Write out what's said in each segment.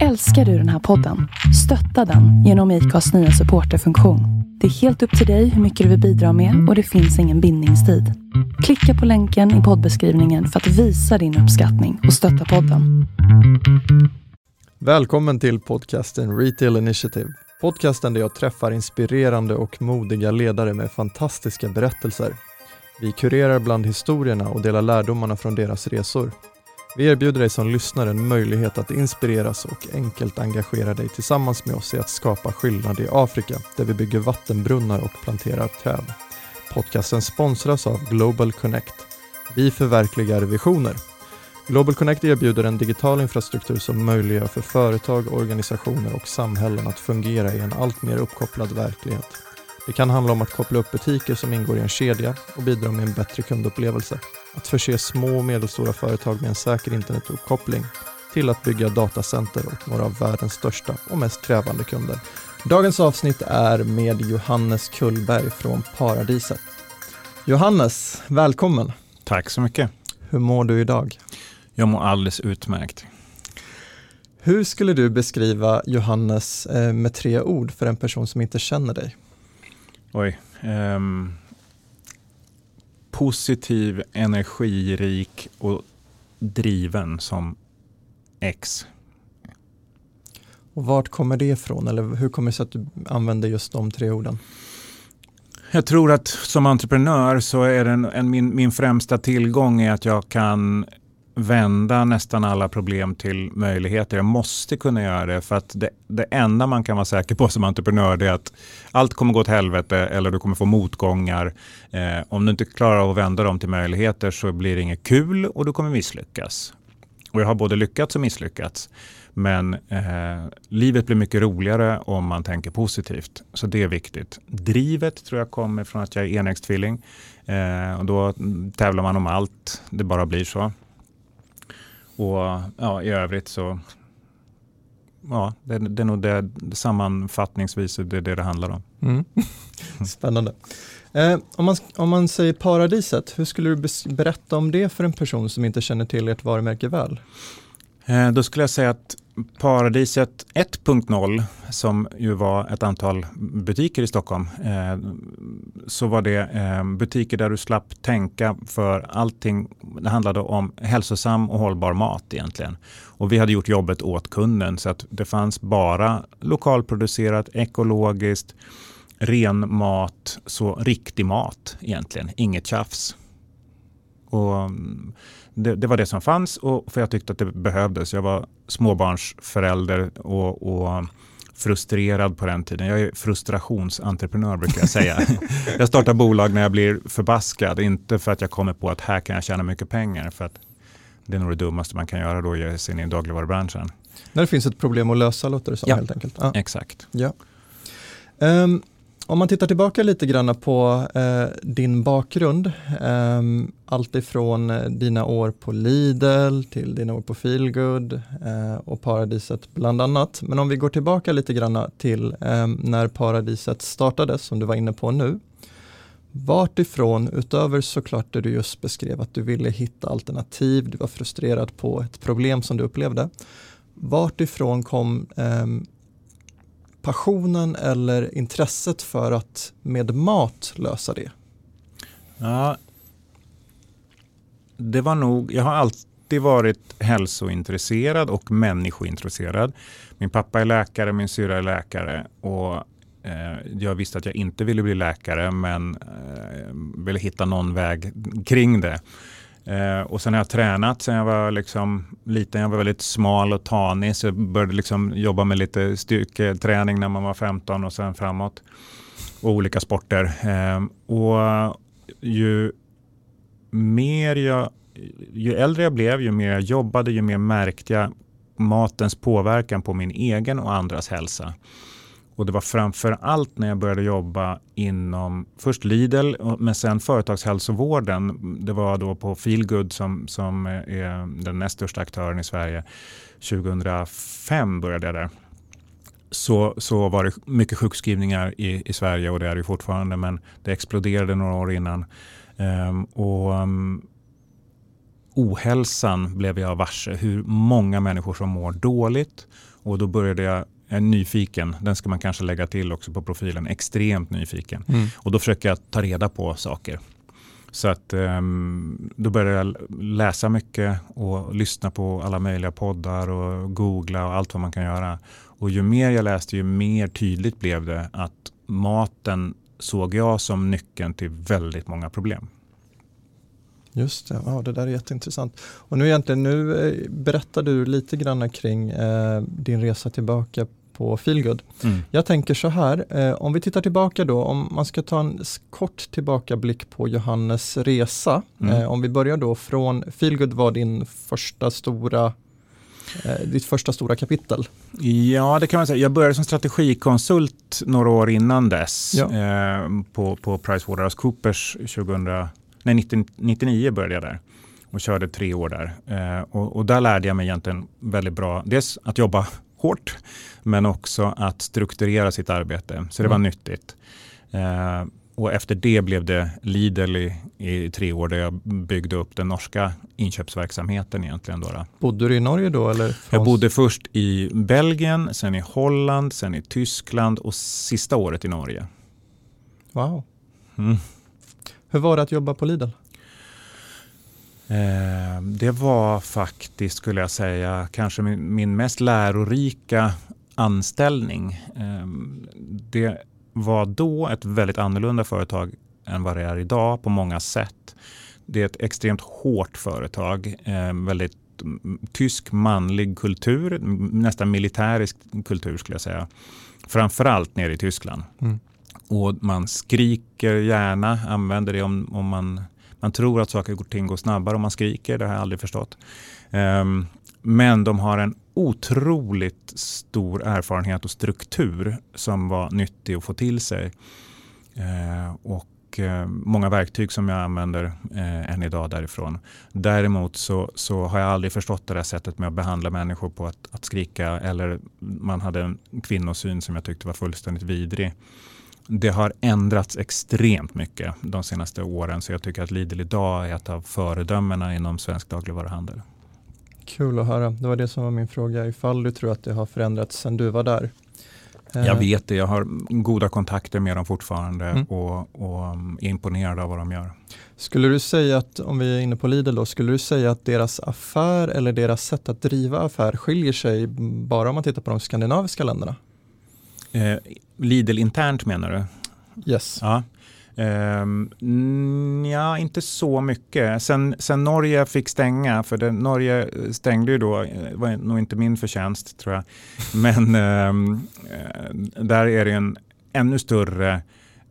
Älskar du den här podden? Stötta den genom IKAs nya supporterfunktion. Det är helt upp till dig hur mycket du vill bidra med och det finns ingen bindningstid. Klicka på länken i poddbeskrivningen för att visa din uppskattning och stötta podden. Välkommen till podcasten Retail Initiative. Podcasten där jag träffar inspirerande och modiga ledare med fantastiska berättelser. Vi kurerar bland historierna och delar lärdomarna från deras resor. Vi erbjuder dig som lyssnare en möjlighet att inspireras och enkelt engagera dig tillsammans med oss i att skapa skillnad i Afrika, där vi bygger vattenbrunnar och planterar träd. Podcasten sponsras av Global Connect. Vi förverkligar visioner. Global Connect erbjuder en digital infrastruktur som möjliggör för företag, organisationer och samhällen att fungera i en allt mer uppkopplad verklighet. Det kan handla om att koppla upp butiker som ingår i en kedja och bidra med en bättre kundupplevelse. Att förse små och medelstora företag med en säker internetuppkoppling till att bygga datacenter åt några av världens största och mest krävande kunder. Dagens avsnitt är med Johannes Kullberg från Paradiset. Johannes, välkommen! Tack så mycket. Hur mår du idag? Jag mår alldeles utmärkt. Hur skulle du beskriva Johannes eh, med tre ord för en person som inte känner dig? Oj. Um, positiv, energirik och driven som X. Och vart kommer det ifrån eller hur kommer det sig att du använder just de tre orden? Jag tror att som entreprenör så är en, en, min, min främsta tillgång är att jag kan vända nästan alla problem till möjligheter. Jag måste kunna göra det för att det, det enda man kan vara säker på som entreprenör är att allt kommer gå åt helvete eller du kommer få motgångar. Eh, om du inte klarar av att vända dem till möjligheter så blir det inget kul och du kommer misslyckas. Och jag har både lyckats och misslyckats. Men eh, livet blir mycket roligare om man tänker positivt. Så det är viktigt. Drivet tror jag kommer från att jag är enäggstvilling. Eh, och då tävlar man om allt. Det bara blir så. Och ja, i övrigt så ja, det, det är nog det, sammanfattningsvis det, det det handlar om. Mm. Spännande. Eh, om, man, om man säger paradiset, hur skulle du berätta om det för en person som inte känner till ert varumärke väl? Eh, då skulle jag säga att Paradiset 1.0 som ju var ett antal butiker i Stockholm eh, så var det eh, butiker där du slapp tänka för allting. Det handlade om hälsosam och hållbar mat egentligen. Och vi hade gjort jobbet åt kunden så att det fanns bara lokalproducerat, ekologiskt, ren mat, så riktig mat egentligen, inget tjafs. Och mm, det, det, var det som fanns och för jag tyckte att det behövdes. Jag var småbarnsförälder och, och frustrerad på den tiden. Jag är frustrationsentreprenör brukar jag säga. jag startar bolag när jag blir förbaskad, inte för att jag kommer på att här kan jag tjäna mycket pengar. För att det är nog det dummaste man kan göra då, ge sig in i dagligvarubranschen. När det finns ett problem att lösa låter det som ja, helt enkelt. Ja, exakt. Ja. Um, om man tittar tillbaka lite grann på eh, din bakgrund, eh, allt ifrån eh, dina år på Lidl till dina år på Feelgood eh, och Paradiset bland annat. Men om vi går tillbaka lite grann till eh, när Paradiset startades, som du var inne på nu. Vart ifrån, utöver såklart det du just beskrev, att du ville hitta alternativ, du var frustrerad på ett problem som du upplevde. Vart ifrån kom ehm, passionen eller intresset för att med mat lösa det? Ja, det var nog, jag har alltid varit hälsointresserad och människointresserad. Min pappa är läkare, min syra är läkare och eh, jag visste att jag inte ville bli läkare men eh, ville hitta någon väg kring det. Eh, och sen har jag tränat sen jag var liksom liten. Jag var väldigt smal och tanig så jag började liksom jobba med lite styrketräning när man var 15 och sen framåt. Och olika sporter. Eh, och ju mer jag, ju äldre jag blev, ju mer jag jobbade, ju mer märkte jag matens påverkan på min egen och andras hälsa. Och det var framför allt när jag började jobba inom först Lidl men sen företagshälsovården. Det var då på Feelgood som, som eh, är den näst största aktören i Sverige. 2005 började jag där. Så, så var det mycket sjukskrivningar i, i Sverige och det är det fortfarande men det exploderade några år innan. Um, och um, ohälsan blev jag varse. Hur många människor som mår dåligt. Och då började jag nyfiken, den ska man kanske lägga till också på profilen, extremt nyfiken. Mm. Och då försöker jag ta reda på saker. Så att um, då började jag läsa mycket och lyssna på alla möjliga poddar och googla och allt vad man kan göra. Och ju mer jag läste ju mer tydligt blev det att maten såg jag som nyckeln till väldigt många problem. Just det, ja, det där är jätteintressant. Och nu egentligen, nu eh, berättar du lite grann kring eh, din resa tillbaka på Feelgood. Mm. Jag tänker så här, eh, om vi tittar tillbaka då, om man ska ta en kort tillbakablick på Johannes resa. Mm. Eh, om vi börjar då från Feelgood var din första stora eh, ditt första stora kapitel? Ja, det kan man säga. Jag började som strategikonsult några år innan dess ja. eh, på, på Pricewaterhousecoopers 2000, nej, 1999 började jag där och körde tre år där. Eh, och, och, där lärde jag mig egentligen väldigt bra, dels att jobba hårt, men också att strukturera sitt arbete. Så det var mm. nyttigt. Eh, och efter det blev det Lidl i, i, tre år där jag byggde upp den norska inköpsverksamheten egentligen. Då. Bodde du i Norge då? Eller jag bodde först i Belgien, sen i Holland, sen i Tyskland och sista året i Norge. Wow. Mm. Hur var det att jobba på Lidl? Eh, det var faktiskt, skulle jag säga, kanske min, mest lärorika anställning. Eh, det var då ett väldigt annorlunda företag än vad det är idag på många sätt. Det är ett extremt hårt företag, eh, väldigt tysk manlig kultur, nästan militärisk kultur skulle jag säga. Framförallt nere i Tyskland. Mm. Och man skriker gärna, använder det om, om man man tror att saker och ting går snabbare om man skriker, det har jag aldrig förstått. Um, men de har en otroligt stor erfarenhet och struktur som var nyttig att få till sig. Uh, och ehm, många verktyg som jag använder eh, än idag därifrån. Däremot så, så har jag aldrig förstått det där sättet med att behandla människor på att, att skrika eller man hade en kvinnosyn som jag tyckte var fullständigt vidrig det har ändrats extremt mycket de senaste åren så jag tycker att Lidl idag är ett av föredömena inom svensk dagligvaruhandel. Kul att höra. Det var det som var min fråga, ifall du tror att det har förändrats sedan du var där. Jag eh. vet det, jag har goda kontakter med dem fortfarande mm. och, och är imponerad av vad de gör. Skulle du säga att, om vi är inne på Lidl då, skulle du säga att deras affär eller deras sätt att driva affär skiljer sig bara om man tittar på de skandinaviska länderna? Eh, Lidl internt menar du? Yes. Ja. Um, ja, inte så mycket. Sen, sen Norge fick stänga, för det, Norge stängde ju då, det var nog inte min förtjänst tror jag, men um, där är det en ännu större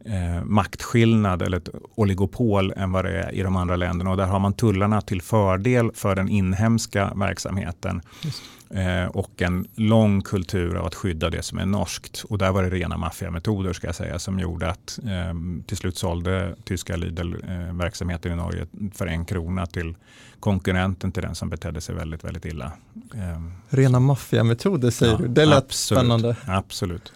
eh, maktskillnad eller ett oligopol än vad det är i de andra länderna och där har man tullarna till fördel för den inhemska verksamheten. Eh, och en lång kultur av att skydda det som är norskt. Och där var det rena maffiametoder ska jag säga som gjorde att eh, till slut sålde tyska Lidl eh, verksamheten i Norge för en krona till konkurrenten till den som betedde sig väldigt, väldigt illa. Eh, rena maffiametoder säger ja, du, det lät absolut, spännande. Absolut.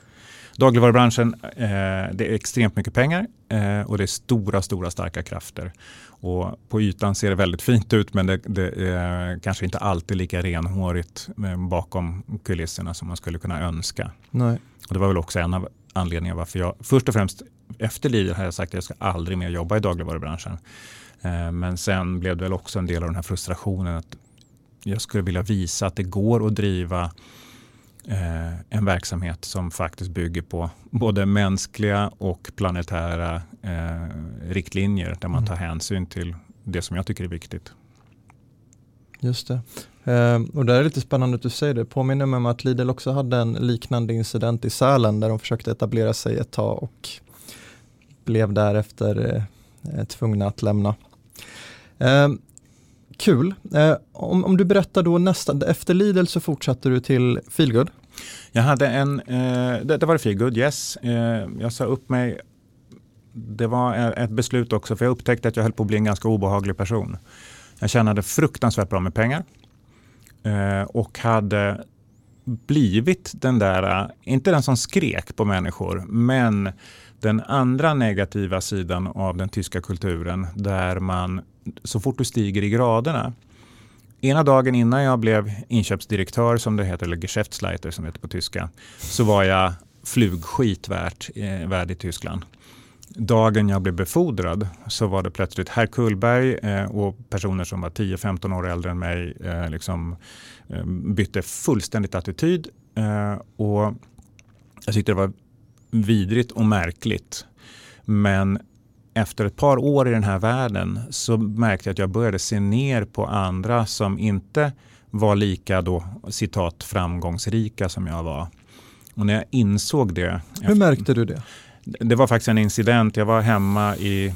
Dagligvarubranschen, eh, det är extremt mycket pengar eh, och det är stora, stora starka krafter. Och på ytan ser det väldigt fint ut men det, det är kanske inte alltid lika renhårigt eh, bakom kulisserna som man skulle kunna önska. Nej. Och det var väl också en av anledningarna varför jag först och främst efter Lidl har jag sagt att jag ska aldrig mer jobba i dagligvarubranschen. Eh, men sen blev det väl också en del av den här frustrationen att jag skulle vilja visa att det går att driva eh, en verksamhet som faktiskt bygger på både mänskliga och planetära eh, riktlinjer där man mm. tar hänsyn till det som jag tycker är viktigt. Just det. Eh, och det är lite spännande att du säger det. Påminner mig om att Lidl också hade en liknande incident i Sälen där de försökte etablera sig ett tag och blev därefter eh, tvungna att lämna. Kul. Eh, om, om du berättar då nästa, efter Lidl så fortsatte du till Feelgood. Jag hade en, eh, det, det var Feelgood, yes. Eh, jag sa upp mig. Det var eh, ett beslut också för jag upptäckte att jag höll på att bli en ganska obehaglig person. Jag tjänade fruktansvärt bra med pengar eh, och hade blivit den där, eh, inte den som skrek på människor, men den andra negativa sidan av den tyska kulturen där man så fort du stiger i graderna ena dagen innan jag blev inköpsdirektör, som det heter, eller Geschäftsleiter som det heter på tyska, så var jag flugskit värt, eh, värd i Tyskland. Dagen jag blev befordrad så var det plötsligt herr Kullberg eh, och personer som var 10-15 år äldre än mig eh, liksom, eh, bytte fullständigt attityd. Eh, och jag tyckte det var vidrigt och märkligt. Men efter ett par år i den här världen så märkte jag att jag började se ner på andra som inte var lika då, citat, framgångsrika som jag var. Och när jag insåg det. Hur märkte du det? Det var faktiskt en incident. Jag var hemma i,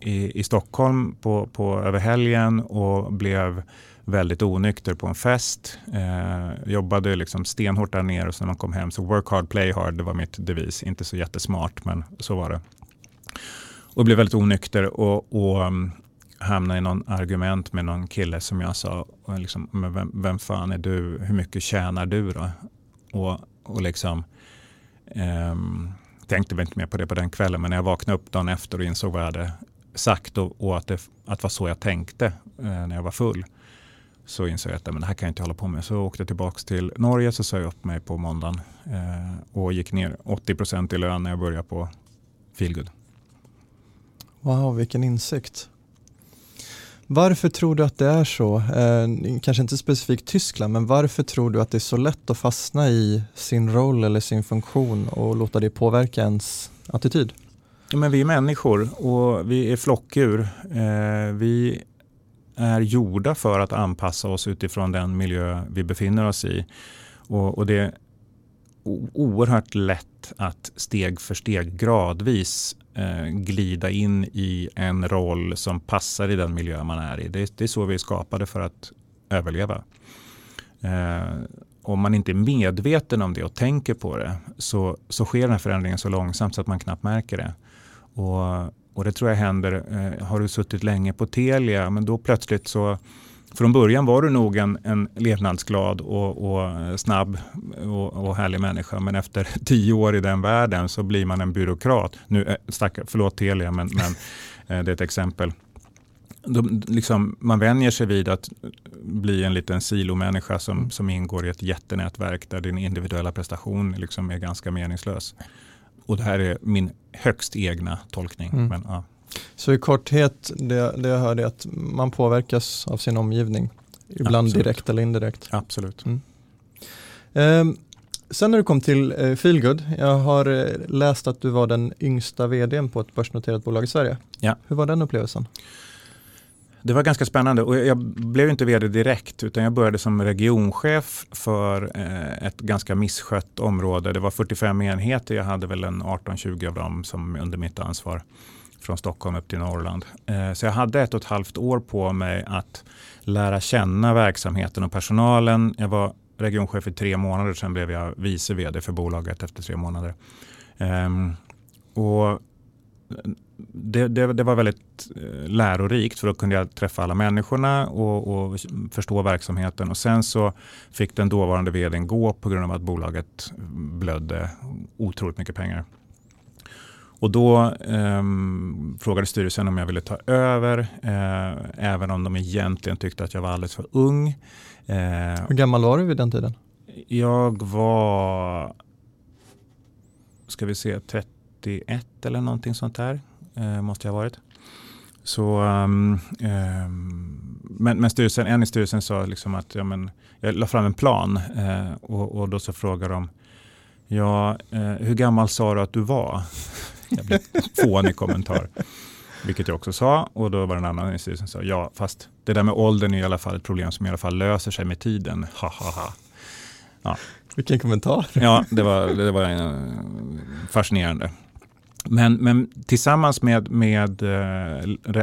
i, i Stockholm på, på, över helgen och blev väldigt onykter på en fest. Eh, jobbade liksom stenhårt där nere och så när man kom hem så work hard, play hard. Det var mitt devis. Inte så jättesmart men så var det. Och blev väldigt onykter och, och um, hamnade i någon argument med någon kille som jag sa, och liksom, men vem, vem fan är du? Hur mycket tjänar du då? Och, och liksom um, tänkte väl inte mer på det på den kvällen, men när jag vaknade upp dagen efter och insåg vad jag hade sagt och, och att, det, att det var så jag tänkte eh, när jag var full så insåg jag att men det här kan jag inte hålla på med. Så jag åkte tillbaka till Norge så sa jag upp mig på måndagen eh, och gick ner 80 procent i lön när jag började på Feelgood. Wow, vilken insikt. Varför tror du att det är så? Eh, kanske inte specifikt Tyskland, men varför tror du att det är så lätt att fastna i sin roll eller sin funktion och låta det påverka ens attityd? Ja, men vi är människor och vi är flockdjur. Eh, vi är gjorda för att anpassa oss utifrån den miljö vi befinner oss i. Och, och det är oerhört lätt att steg för steg gradvis Eh, glida in i en roll som passar i den miljö man är i. Det, det är så vi är skapade för att överleva. Eh, om man inte är medveten om det och tänker på det så, så sker den här förändringen så långsamt så att man knappt märker det. Och, och det tror jag händer, eh, har du suttit länge på Telia, men då plötsligt så från början var du nog en, en levnadsglad och, och snabb och, och, härlig människa. Men efter tio år i den världen så blir man en byråkrat. Nu, äh, stackar, förlåt Telia, men, men äh, det är ett exempel. De, liksom, man vänjer sig vid att bli en liten silomänniska som, mm. som ingår i ett jättenätverk där din individuella prestation liksom är ganska meningslös. Och det här är min högst egna tolkning. Mm. Men, ja. Så i korthet, det, det jag hörde är att man påverkas av sin omgivning. Ibland Absolut. direkt eller indirekt. Absolut. Mm. Eh, sen när du kom till eh, Feelgood, jag har eh, läst att du var den yngsta vdn på ett börsnoterat bolag i Sverige. Ja. Hur var den upplevelsen? Det var ganska spännande och jag blev inte vd direkt utan jag började som regionchef för eh, ett ganska misskött område. Det var 45 enheter, jag hade väl en 18-20 av dem som under mitt ansvar från Stockholm upp till Norrland. Eh, så jag hade ett och ett halvt år på mig att lära känna verksamheten och personalen. Jag var regionchef i tre månader, sen blev jag vice vd för bolaget efter tre månader. Ehm, och det, det, det, var väldigt eh, lärorikt för då kunde jag träffa alla människorna och, och, förstå verksamheten. Och sen så fick den dåvarande vdn gå på grund av att bolaget blödde otroligt mycket pengar. Och då eh, frågade styrelsen om jag ville ta över, eh, även om de egentligen tyckte att jag var alldeles för ung. Eh, Hur gammal var du vid den tiden? Jag var, ska vi se, 31 eller någonting sånt där. Eh, måste jag ha varit. Så, um, um, men, men styrelsen, en i styrelsen sa liksom att ja, men, jag la fram en plan eh, och, och, då så frågade de Ja, eh, hur gammal sa du att du var? Jävligt fånig kommentar. Vilket jag också sa och då var det en annan i styrelsen som sa ja, fast det där med åldern är i alla fall ett problem som i alla fall löser sig med tiden. Ha, ha, ha. Ja. Vilken kommentar. Ja, det var, det var uh, fascinerande. Men, men, tillsammans med, med uh,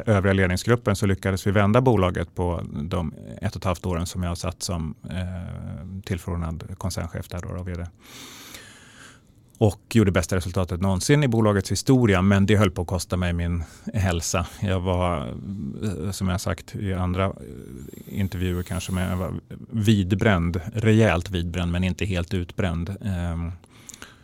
övriga ledningsgruppen så lyckades vi vända bolaget på de ett och ett halvt åren som jag satt som uh, tillförordnad koncernchef där då, och vd och gjorde bästa resultatet någonsin i bolagets historia. Men det höll på att kosta mig min hälsa. Jag var, eh, som jag sagt i andra eh, intervjuer kanske, men jag var vidbränd. Rejält vidbränd men inte helt utbränd. Ehm,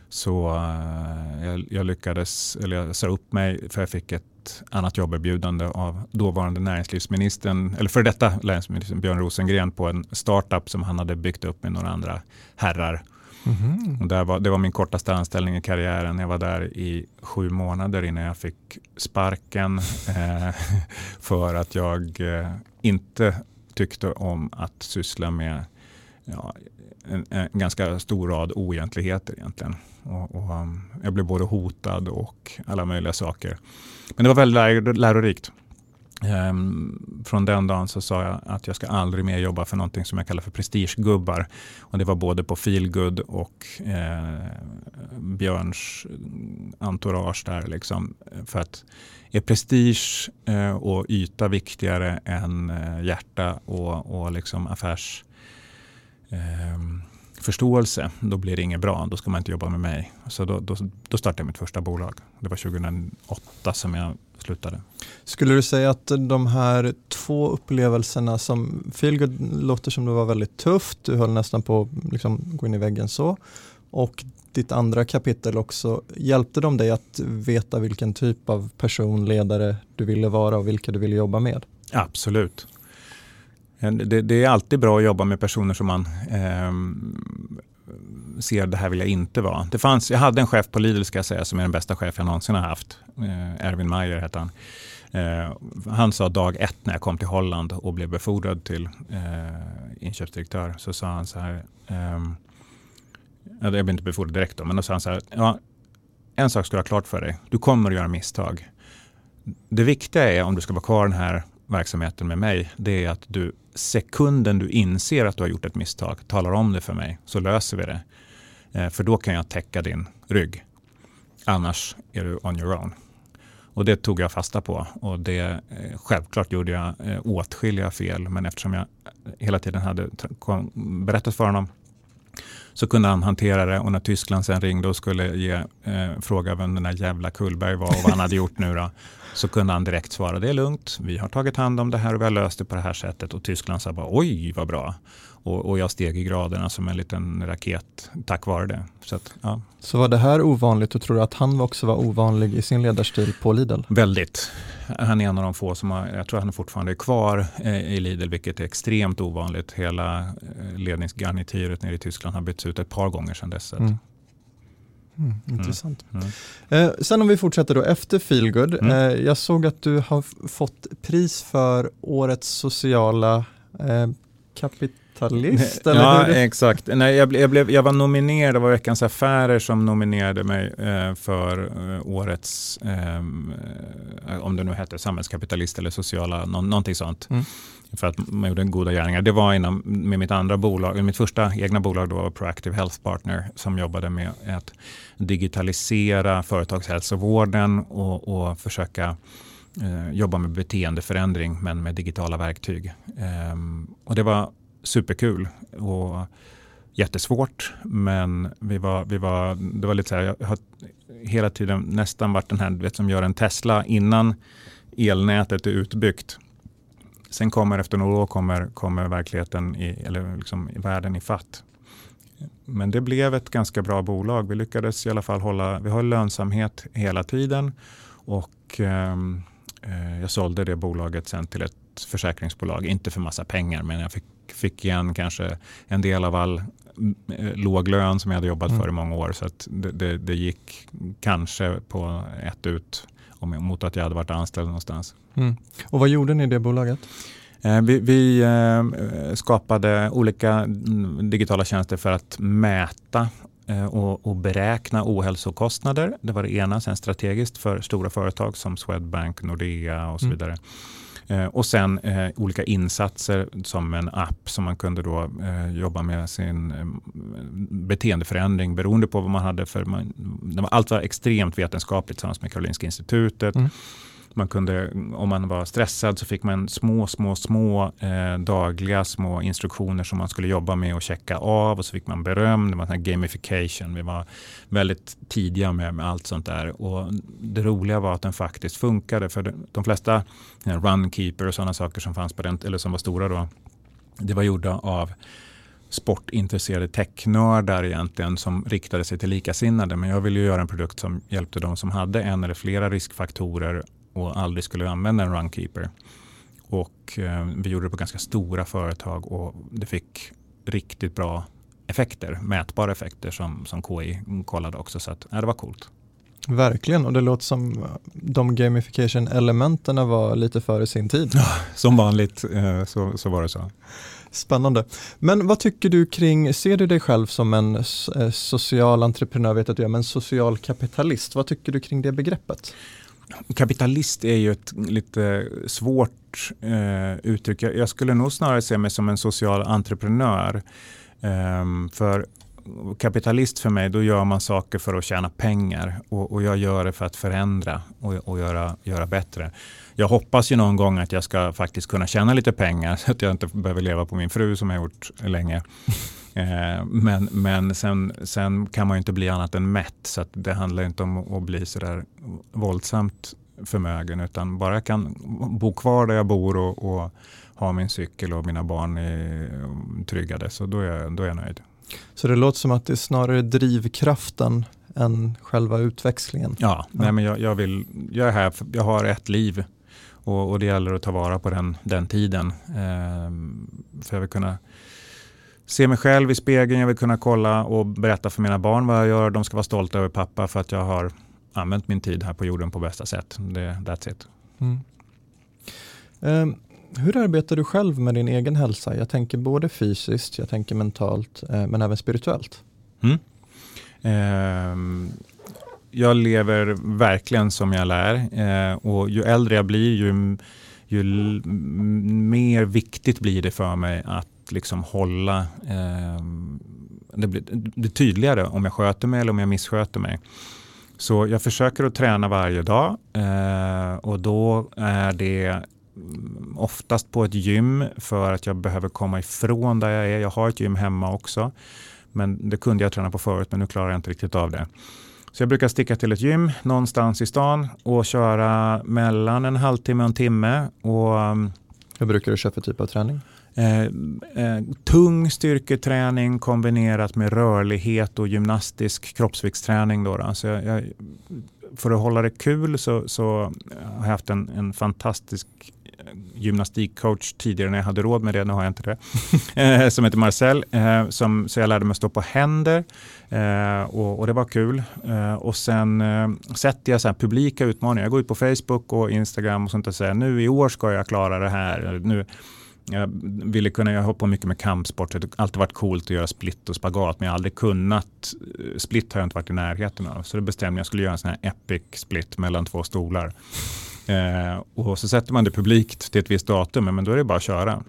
så eh, jag, jag, lyckades, eller jag sa upp mig för jag fick ett annat jobberbjudande av dåvarande näringslivsministern, eller för detta näringsministern Björn Rosengren på en startup som han hade byggt upp med några andra herrar. Mm. Och där var, det var min kortaste anställning i karriären. Jag var där i sju månader innan jag fick sparken eh, för att jag eh, inte tyckte om att syssla med ja, en, en, ganska stor rad oegentligheter egentligen. Och, och, um, jag blev både hotad och alla möjliga saker. Men det var väldigt lärorikt. Um, från den dagen så sa jag att jag ska aldrig mer jobba för någonting som jag kallar för prestigegubbar. Och det var både på Feelgood och eh, Björns entourage där. Liksom. För att är prestige eh, och yta viktigare än eh, hjärta och, och liksom affärsförståelse, ehm, eh, då blir det inget bra. Då ska man inte jobba med mig. Så då, då, då startade jag mitt första bolag. Det var 2008 som jag slutade. Skulle du säga att de här två upplevelserna som Feelgood låter som det var väldigt tufft, du höll nästan på att liksom gå in i väggen så, och ditt andra kapitel också, hjälpte de dig att veta vilken typ av person, ledare du ville vara och vilka du ville jobba med? Absolut. Det, det, är alltid bra att jobba med personer som man eh, ser det här vill jag inte vara. Det fanns, jag hade en chef på Lidl ska jag säga som är den bästa chef jag någonsin har haft. Eh, Erwin Meyer hette han. Eh, han sa dag ett när jag kom till Holland och blev befordrad till eh, inköpsdirektör så sa han så här. Eh, jag blev inte befordrad direkt då, men då sa han så här. Ja, en sak ska du ha klart för dig. Du kommer att göra misstag. Det viktiga är om du ska vara kvar den här verksamheten med mig, det är att du sekunden du inser att du har gjort ett misstag talar om det för mig så löser vi det. Eh, för då kan jag täcka din rygg. Annars är du on your own. Och det tog jag fasta på och det, eh, självklart gjorde jag eh, åtskilliga fel men eftersom jag eh, hela tiden hade berättat för honom så kunde han hantera det och när Tyskland sen ringde och skulle ge, eh, fråga vem den där jävla Kullberg var och vad han hade gjort nu då, så kunde han direkt svara det är lugnt, vi har tagit hand om det här och vi har löst det på det här sättet och Tyskland sa bara oj vad bra. Och, och jag steg i graderna som en liten raket tack vare det. Så, att, ja. så var det här ovanligt och tror du att han också var ovanlig i sin ledarstil på Lidl? Väldigt. Han är en av de få som har, jag tror han är fortfarande kvar eh, i Lidl, vilket är extremt ovanligt. Hela eh, ledningsgarnityret nere i Tyskland har bytts ut ett par gånger sedan dess. Mm. Mm, intressant. Mm. Mm. Eh, sen om vi fortsätter då efter Feelgood. Mm. Eh, jag såg att du har fått pris för årets sociala eh, kapital kapitalist? Eller ja, exakt. Nej, jag, jag, blev, jag var nominerad, det var Veckans Affärer som nominerade mig eh, för eh, årets, ehm, eh, om det nu hette samhällskapitalist eller sociala, nå, någonting sånt. Mm. För att man gjorde goda gärningar. Det var inom, med mitt andra bolag, mitt första egna bolag då, Proactive Health Partner, som jobbade med att digitalisera företagshälsovården och, och försöka eh, jobba med beteendeförändring men med digitala verktyg. Um, och det var superkul och jättesvårt. Men vi var, vi var, det var lite så här, jag har hela tiden nästan varit den här vet, som gör en Tesla innan elnätet är utbyggt. Sen kommer efter några år kommer, kommer verkligheten i, eller liksom i världen i fatt. Men det blev ett ganska bra bolag. Vi lyckades i alla fall hålla, vi har lönsamhet hela tiden och ehm, eh, jag sålde det bolaget sen till ett försäkringsbolag. Inte för massa pengar men jag fick fick igen kanske en del av all eh, låg lön som jag hade jobbat mm. för i många år. Så det, det, det, gick kanske på ett ut mot att jag hade varit anställd någonstans. Mm. Och vad gjorde ni i det bolaget? Eh, vi, vi eh, skapade olika mm, digitala tjänster för att mäta och, och, beräkna ohälsokostnader. Det var det ena. Sen strategiskt för stora företag som Swedbank, Nordea och så mm. vidare. Eh, och sen eh, olika insatser som en app som man kunde då eh, jobba med sin eh, beteendeförändring beroende på vad man hade för... Man, allt var extremt vetenskapligt tillsammans med Karolinska institutet. Mm. Man kunde, om man var stressad så fick man små, små, små eh, dagliga små instruktioner som man skulle jobba med och checka av och så fick man beröm. Det var här gamification. Vi var väldigt tidiga med, med, allt sånt där. Och det roliga var att den faktiskt funkade. För de flesta Runkeeper och sådana saker som fanns på den, eller som var stora då, det var gjorda av sportintresserade technördar egentligen som riktade sig till likasinnade. Men jag ville göra en produkt som hjälpte de som hade en eller flera riskfaktorer och aldrig skulle använda en runkeeper. Och eh, vi gjorde det på ganska stora företag och det fick riktigt bra effekter, mätbara effekter som, som KI kollade också. Så att, ja, det var coolt. Verkligen, och det låter som de gamification-elementen var lite före sin tid. Ja, som vanligt eh, så, så var det så. Spännande. Men vad tycker du kring, ser du dig själv som en eh, social entreprenör, vet att du är, men social kapitalist? Vad tycker du kring det begreppet? Kapitalist är ju ett lite svårt eh, uttryck. Jag skulle nog snarare se mig som en social entreprenör. Eh, för kapitalist för mig, då gör man saker för att tjäna pengar och, och jag gör det för att förändra och, och göra, göra bättre. Jag hoppas ju någon gång att jag ska faktiskt kunna tjäna lite pengar så att jag inte behöver leva på min fru som jag har gjort länge. Eh, men men sen, sen kan man ju inte bli annat än mätt så det handlar inte om att bli sådär våldsamt förmögen utan bara jag kan bo kvar där jag bor och, och ha min cykel och mina barn är tryggade så då är, då är jag nöjd. Så det låter som att det är snarare drivkraften än själva utväxlingen? Ja, ja. Nej, men jag, jag, vill, jag är här, jag har ett liv och, och, det gäller att ta vara på den, den tiden. Eh, för jag vill kunna se mig själv i spegeln, jag vill kunna kolla och berätta för mina barn vad jag gör. De ska vara stolta över pappa för att jag har använt min tid här på jorden på bästa sätt. Det, that's it. Mm. Um, hur arbetar du själv med din egen hälsa? Jag tänker både fysiskt, jag tänker mentalt, eh, men även spirituellt. Mm. Eh, jag lever verkligen som jag lär eh, och ju äldre jag blir ju, ju mer viktigt blir det för mig att liksom hålla eh, det blir det tydligare om jag sköter mig eller om jag missköter mig. Så jag försöker att träna varje dag eh, och då är det mm, oftast på ett gym för att jag behöver komma ifrån där jag är. Jag har ett gym hemma också. Men det kunde jag träna på förut men nu klarar jag inte riktigt av det. Så jag brukar sticka till ett gym någonstans i stan och köra mellan en halvtimme och en timme. Och, mm, Hur brukar du köra för typ av träning? Eh, eh, tung styrketräning kombinerat med rörlighet och gymnastisk kroppsviktsträning. Då, då. Så jag, jag, för att hålla det kul så, så har jag haft en, en fantastisk gymnastikcoach tidigare när jag hade råd med det, nu har jag inte det, eh, som heter Marcel. Eh, som, så jag lärde mig stå på händer eh, och, och, det var kul. och sen sätter jag så här publika utmaningar. Jag går ut på Facebook och Instagram och sånt och säger nu i år ska jag klara det här. Nu, jag ville kunna, jag har på mycket med kampsport, det har alltid varit coolt att göra split och spagat men jag har aldrig kunnat, split har jag inte varit i närheten av. Så då bestämde jag att jag skulle göra en sån här epic split mellan två stolar. Eh, och så sätter man det publikt till ett visst datum, men då är det bara att köra.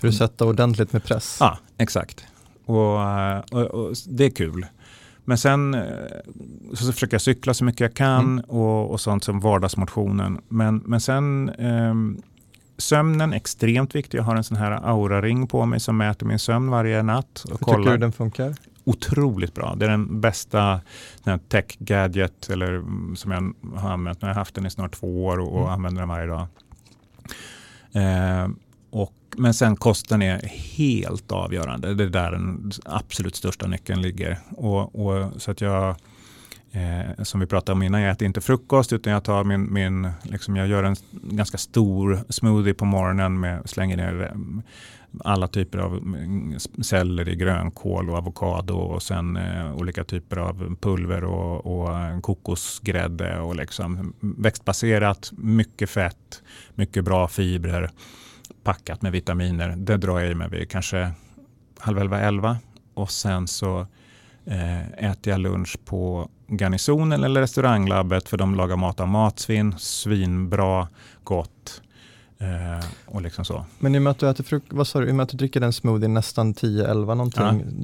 För att sätta ordentligt med press? Ja, exakt. Och, eh, och, och det är kul. Men sen eh, så försöker jag cykla så mycket jag kan mm. och, och, sånt som vardagsmotionen. Men, men sen eh, sömnen extremt viktig. Jag har en sån här aura-ring på mig som mäter min sömn varje natt. Och Hur kollar. tycker du den funkar? otroligt bra. Det är den bästa tech-gadget eller, som jag har använt. Jag har haft den i snart två år och, och mm. använder den varje dag. Eh, och, men sen kosten är helt avgörande. Det är där den absolut största nyckeln ligger. Och, och så att jag, eh, som vi pratade om innan, jag äter inte frukost utan jag tar min, min liksom jag gör en ganska stor smoothie på morgonen med slänger ner eh, alla typer av mm, selleri, grönkål och avokado och sen eh, olika typer av pulver och, och eh, kokosgrädde och liksom mm, växtbaserat, mycket fett, mycket bra fibrer, packat med vitaminer. Det drar jag i mig vid kanske halv elva, elva och sen så äter jag lunch på Garnisonen eller restauranglabbet för de lagar mat av matsvinn, svinbra, gott. Eh, och liksom så. Men i och med att du äter frukt, vad sa du, i och med att du dricker den smoothie nästan 10-11 någonting,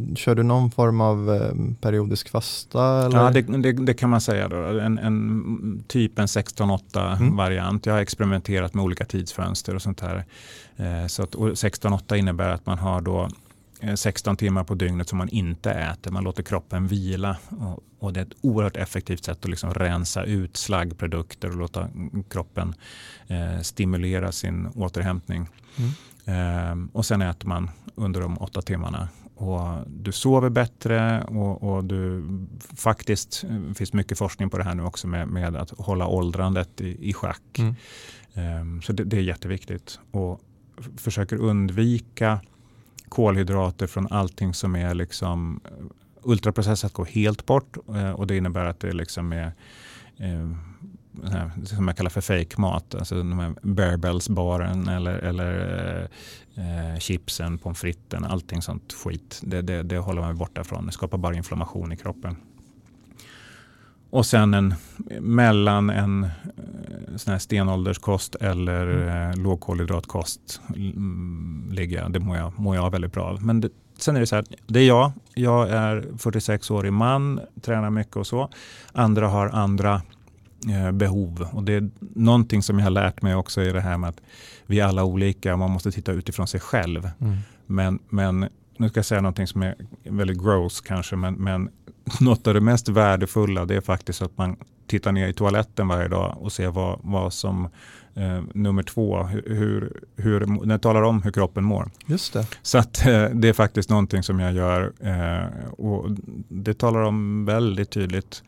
ja. kör du någon form av eh, periodisk fasta? Eller? Ja, det, det, det, kan man säga då. En, en typ en 16-8 mm. variant. Jag har experimenterat med olika tidsfönster och sånt här. Eh, så att 16-8 innebär att man har då 16 eh, timmar på dygnet som man inte äter. Man låter kroppen vila. Och, och det är ett oerhört effektivt sätt att liksom rensa ut slaggprodukter och låta kroppen eh, stimulera sin återhämtning. Mm. Eh, och sen äter man under de åtta timmarna. och du sover bättre och, och, du faktiskt, det finns mycket forskning på det här nu också med, med att hålla åldrandet i, i schack. Mm. Um, så det, det, är jätteviktigt. Och försöker undvika kolhydrater från allting som är liksom eh, ultraprocessat går helt bort eh, och det innebär att det liksom är eh, här, som jag kallar för fake-mat. Alltså de här barebells-baren eller, eller eh, chipsen, pommes fritesen, allting sånt skit. Det, det, det håller man borta från. Det skapar bara inflammation i kroppen. Och sen en, mellan en sån här stenålderskost eller mm. eh, lågkolhydratkost mm, ligger jag. Det mår jag, mår jag väldigt bra av. Men det, sen är det så här, det är jag. Jag är 46-årig man, tränar mycket och så. Andra har andra Eh, behov. Och det är någonting som jag har lärt mig också i det här med att vi är alla olika man måste titta utifrån sig själv. Mm. Men, men nu ska jag säga någonting som är väldigt gross kanske, men, men något av det mest värdefulla det är faktiskt att man tittar ner i toaletten varje dag och ser vad, vad som eh, nummer två, hur, hur, jag talar om hur kroppen mår. Just det. Så att, eh, det är faktiskt någonting som jag gör eh, och det talar om väldigt tydligt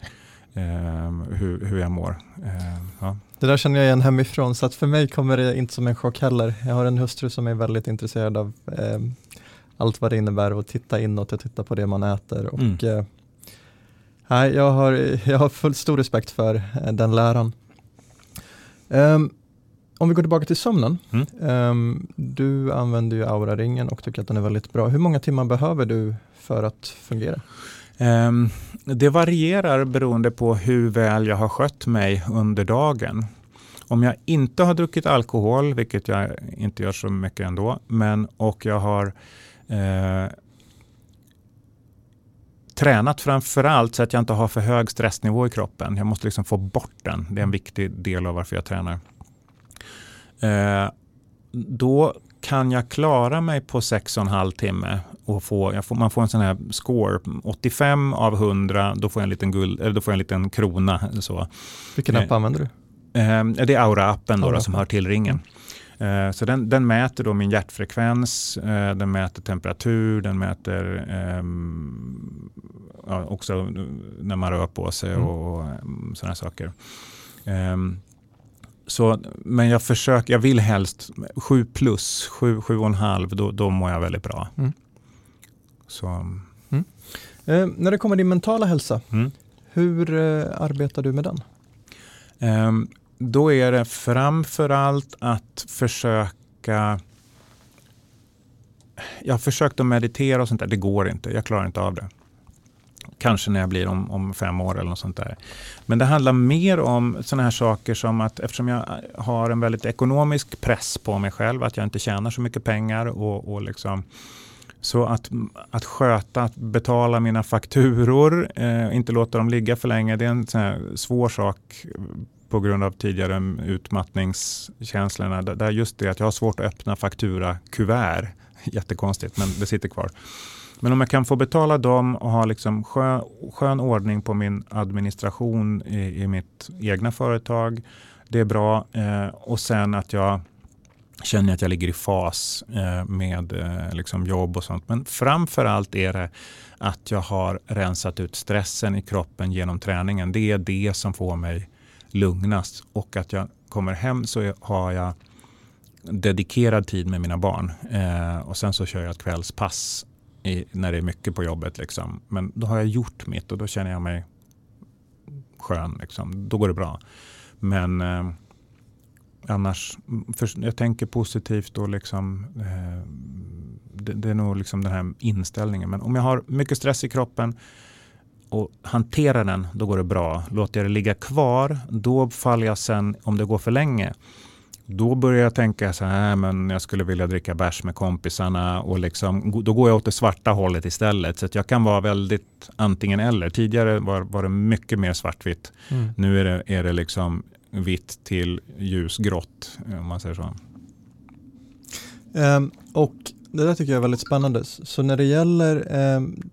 eh, hur, hur jag mår. Eh, ja. Det där känner jag igen hemifrån så att för mig kommer det inte som en chock heller. Jag har en hustru som är väldigt intresserad av eh, allt vad det innebär att titta inåt och titta på det man äter. Och, mm. Eh, jag, har, jag har fullt stor respekt för eh, den läran. Um, om vi går tillbaka till sömnen. Mm. Um, du använder ju Aura-ringen och tycker att den är väldigt bra. Hur många timmar behöver du för att fungera? Ehm, det varierar beroende på hur väl jag har skött mig under dagen. Om jag inte har druckit alkohol, vilket jag inte gör så mycket ändå, men, och jag har eh, tränat framför allt så att jag inte har för hög stressnivå i kroppen. Jag måste liksom få bort den. Det är en viktig del av varför jag tränar. Eh, då kan jag klara mig på 6,5 timme och få, får, man får en sån här score, 85 av 100, då får jag en liten, guld, eller då får jag en liten krona. Så. Vilken app eh, använder du? Eh, det är Aura-appen Aura som hör till ringen. Mm. Så den, den, mäter då min hjärtfrekvens, eh, den mäter temperatur, den mäter ehm, ja, också när man rör på sig mm. och, och sådana saker. Um, så, men jag försöker, jag vill helst 7 plus, 7, 7,5, då, då mår jag väldigt bra. Mm. Så. Mm. Eh, när det kommer till din mentala hälsa, mm. hur eh, arbetar du med den? Eh, då är det framförallt att försöka jag har försökt att meditera och sånt där, det går inte. Jag klarar inte av det. Kanske när jag blir om, om fem år eller något sånt där. Men det handlar mer om sådana här saker som att eftersom jag har en väldigt ekonomisk press på mig själv, att jag inte tjänar så mycket pengar och, och liksom så att, att sköta, att betala mina fakturor, eh, inte låta dem ligga för länge, det är en sån svår sak på grund av tidigare utmattningskänslorna. Där just det att jag har svårt att öppna fakturakuvert, jättekonstigt men det sitter kvar. Men om jag kan få betala dem och ha liksom skön, skön ordning på min administration i, i mitt egna företag, det är bra. Eh, och sen att jag känner att jag ligger i fas eh, med eh, liksom jobb och sånt. Men framför allt är det att jag har rensat ut stressen i kroppen genom träningen. Det är det som får mig lugnast. Och att jag kommer hem så har jag dedikerad tid med mina barn. Eh, och sen så kör jag ett kvällspass i, när det är mycket på jobbet. Liksom. Men då har jag gjort mitt och då känner jag mig skön. Liksom. Då går det bra. Men eh, annars, för, jag tänker positivt och liksom, eh, det, det, är nog liksom den här inställningen. Men om jag har mycket stress i kroppen och hanterar den, då går det bra. Låter jag det ligga kvar, då faller jag sen, om det går för länge, då börjar jag tänka så här, men jag skulle vilja dricka bärs med kompisarna och liksom, då går jag åt det svarta hållet istället. Så jag kan vara väldigt antingen eller. Tidigare var, var det mycket mer svartvitt. Mm. Nu är det, är det liksom vitt till ljusgrått om man säger så. Um, och det där tycker jag är väldigt spännande. Så när det gäller, um,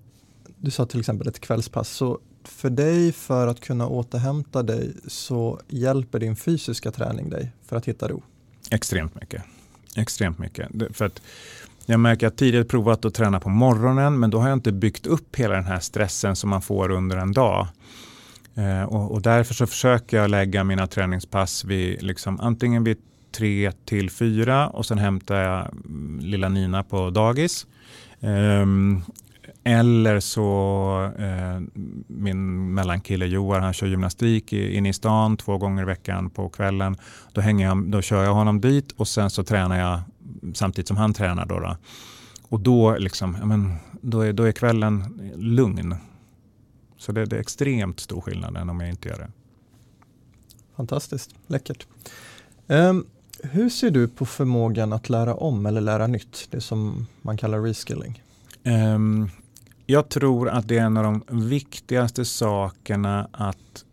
du sa till exempel ett kvällspass, så för dig för att kunna återhämta dig så hjälper din fysiska träning dig för att hitta ro? Extremt mycket. Extremt mycket. För att Jag märker att tidigare provat att träna på morgonen men då har jag inte byggt upp hela den här stressen som man får under en dag. Eh, och, och, därför så försöker jag lägga mina träningspass vid, liksom, antingen vid tre till fyra och sen hämtar jag mm, lilla Nina på dagis. Eh, eller så eh, min mellankille Johan, han kör gymnastik inne i stan två gånger i veckan på kvällen. Då, hänger jag, då kör jag honom dit och sen så tränar jag samtidigt som han tränar. Då, då. Och då, liksom, ja, men, då, är, då är kvällen lugn. Så det, det är extremt stor skillnad än om jag inte gör det. Fantastiskt, läckert. Um, hur ser du på förmågan att lära om eller lära nytt? Det som man kallar reskilling. Um, jag tror att det är en av de viktigaste sakerna att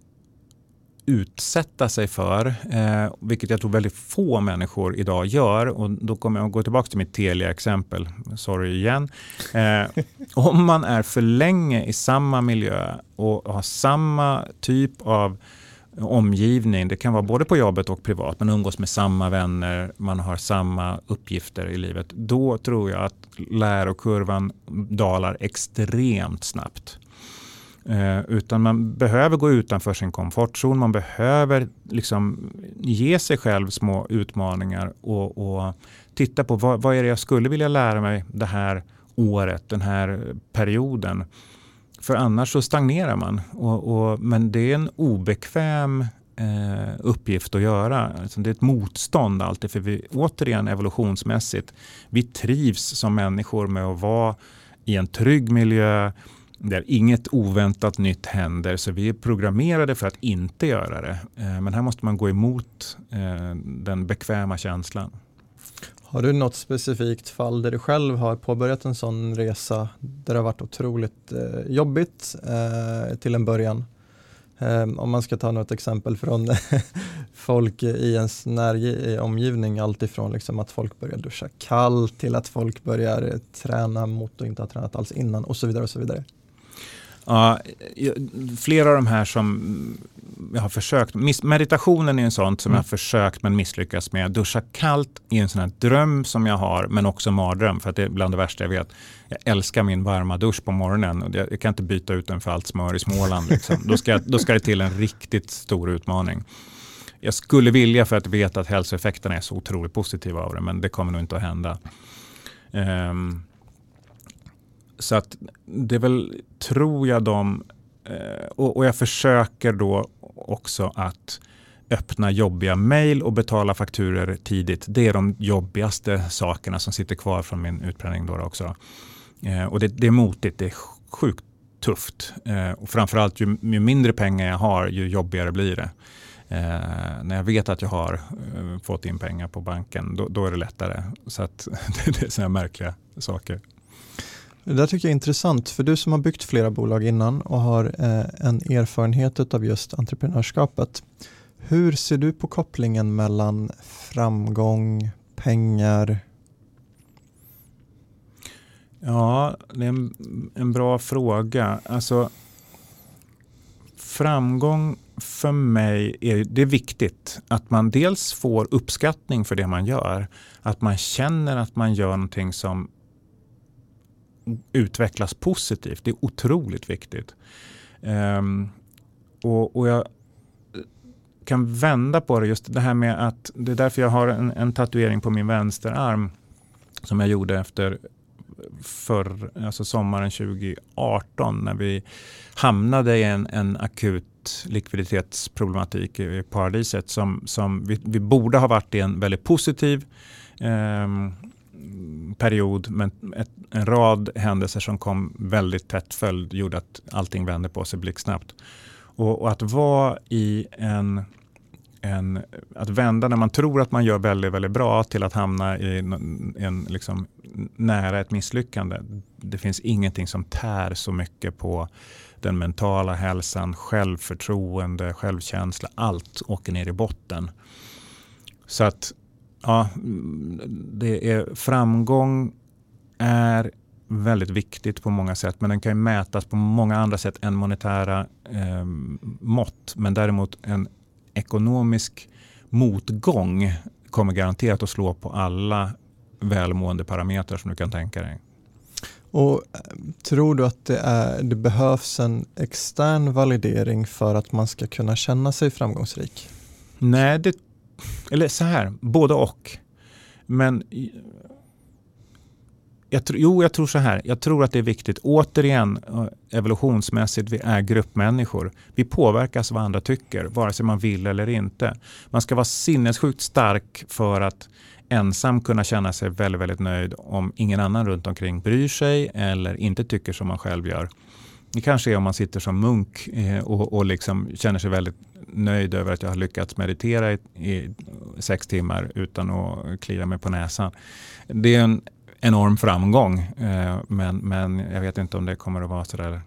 utsätta sig för, eh, vilket jag tror väldigt få människor idag gör. Och då kommer jag att gå tillbaka till mitt Telia-exempel. Sorry igen. Eh, om man är för länge i samma miljö och har samma typ av omgivning, det kan vara både på jobbet och privat, man umgås med samma vänner, man har samma uppgifter i livet. Då tror jag att lärokurvan dalar extremt snabbt. Eh, utan man behöver gå utanför sin komfortzon, man behöver liksom ge sig själv små utmaningar och, och titta på vad, vad är det jag skulle vilja lära mig det här året, den här perioden. För annars så stagnerar man. Och, och, men det är en obekväm eh, uppgift att göra. Alltså det är ett motstånd alltid. För vi, återigen evolutionsmässigt, vi trivs som människor med att vara i en trygg miljö där inget oväntat nytt händer. Så vi är programmerade för att inte göra det. Eh, men här måste man gå emot eh, den bekväma känslan. Har du något specifikt fall där du själv har påbörjat en sån resa där det har varit otroligt eh, jobbigt eh, till en början? Eh, om man ska ta något exempel från folk i ens näromgivning, alltifrån liksom att folk börjar duscha kallt till att folk börjar träna mot och inte har tränat alls innan och så vidare. och så vidare. Ja, eh, flera av de här som jag har försökt, meditationen är en sån som mm. jag har försökt men misslyckats med. Duscha kallt är en sån här dröm som jag har men också mardröm för att det är bland det värsta jag vet. Jag älskar min varma dusch på morgonen och jag kan inte byta ut den för allt smör i Småland. Liksom. då, ska, då ska det till en riktigt stor utmaning. Jag skulle vilja för att veta att hälsoeffekterna är så otroligt positiva av det men det kommer nog inte att hända. Um, så att det är väl, tror jag, de... Eh, och, och jag försöker då också att öppna jobbiga mejl och betala fakturer tidigt. Det är de jobbigaste sakerna som sitter kvar från min utbränning. Då också. Eh, och det, det, är motigt, det är sjukt tufft. Eh, och framförallt ju, ju mindre pengar jag har, ju jobbigare blir det. Eh, när jag vet att jag har eh, fått in pengar på banken, då, då är det lättare. Så att, det är sådana märkliga saker. Det där tycker jag är intressant, för du som har byggt flera bolag innan och har eh, en erfarenhet av just entreprenörskapet. Hur ser du på kopplingen mellan framgång, pengar? Ja, det är en, en bra fråga. Alltså, framgång för mig är det är viktigt att man dels får uppskattning för det man gör. Att man känner att man gör någonting som utvecklas positivt. Det är otroligt viktigt. Um, och, och, jag kan vända på det, just det här med att det är därför jag har en, en tatuering på min vänsterarm som jag gjorde efter för, alltså sommaren 2018 när vi hamnade i en, en akut likviditetsproblematik i paradiset som, som vi, vi borde ha varit i en väldigt positiv eh, period men ett, en rad händelser som kom väldigt tätt följd gjorde att allting vände på sig blixtsnabbt. Och, och att vara i en en, att vända när man tror att man gör väldigt, väldigt bra till att hamna i en, en liksom, nära ett misslyckande. Det finns ingenting som tär så mycket på den mentala hälsan, självförtroende, självkänsla. Allt åker ner i botten. Så att ja, det är, framgång är väldigt viktigt på många sätt men den kan mätas på många andra sätt än monetära eh, mått. Men däremot en ekonomisk motgång kommer garanterat att slå på alla välmående parametrar som du kan tänka dig. Och eh, Tror du att det, är, det behövs en extern validering för att man ska kunna känna sig framgångsrik? Nej, det, eller så här, både och. Men jag, jo, jag tror så här. Jag tror att det är viktigt. Återigen, eh, evolutionsmässigt, vi är gruppmänniskor. Vi påverkas av vad andra tycker, vare sig man vill eller inte. Man ska vara sinnessjukt stark för att ensam kunna känna sig väldigt, väldigt nöjd om ingen annan runt omkring bryr sig eller inte tycker som man själv gör. Det kanske är om man sitter som munk eh, och, och liksom känner sig väldigt nöjd över att jag har lyckats meditera i, i sex timmar utan att klia mig på näsan. Det är en enorm framgång eh, men, men jag vet inte om det kommer att vara så där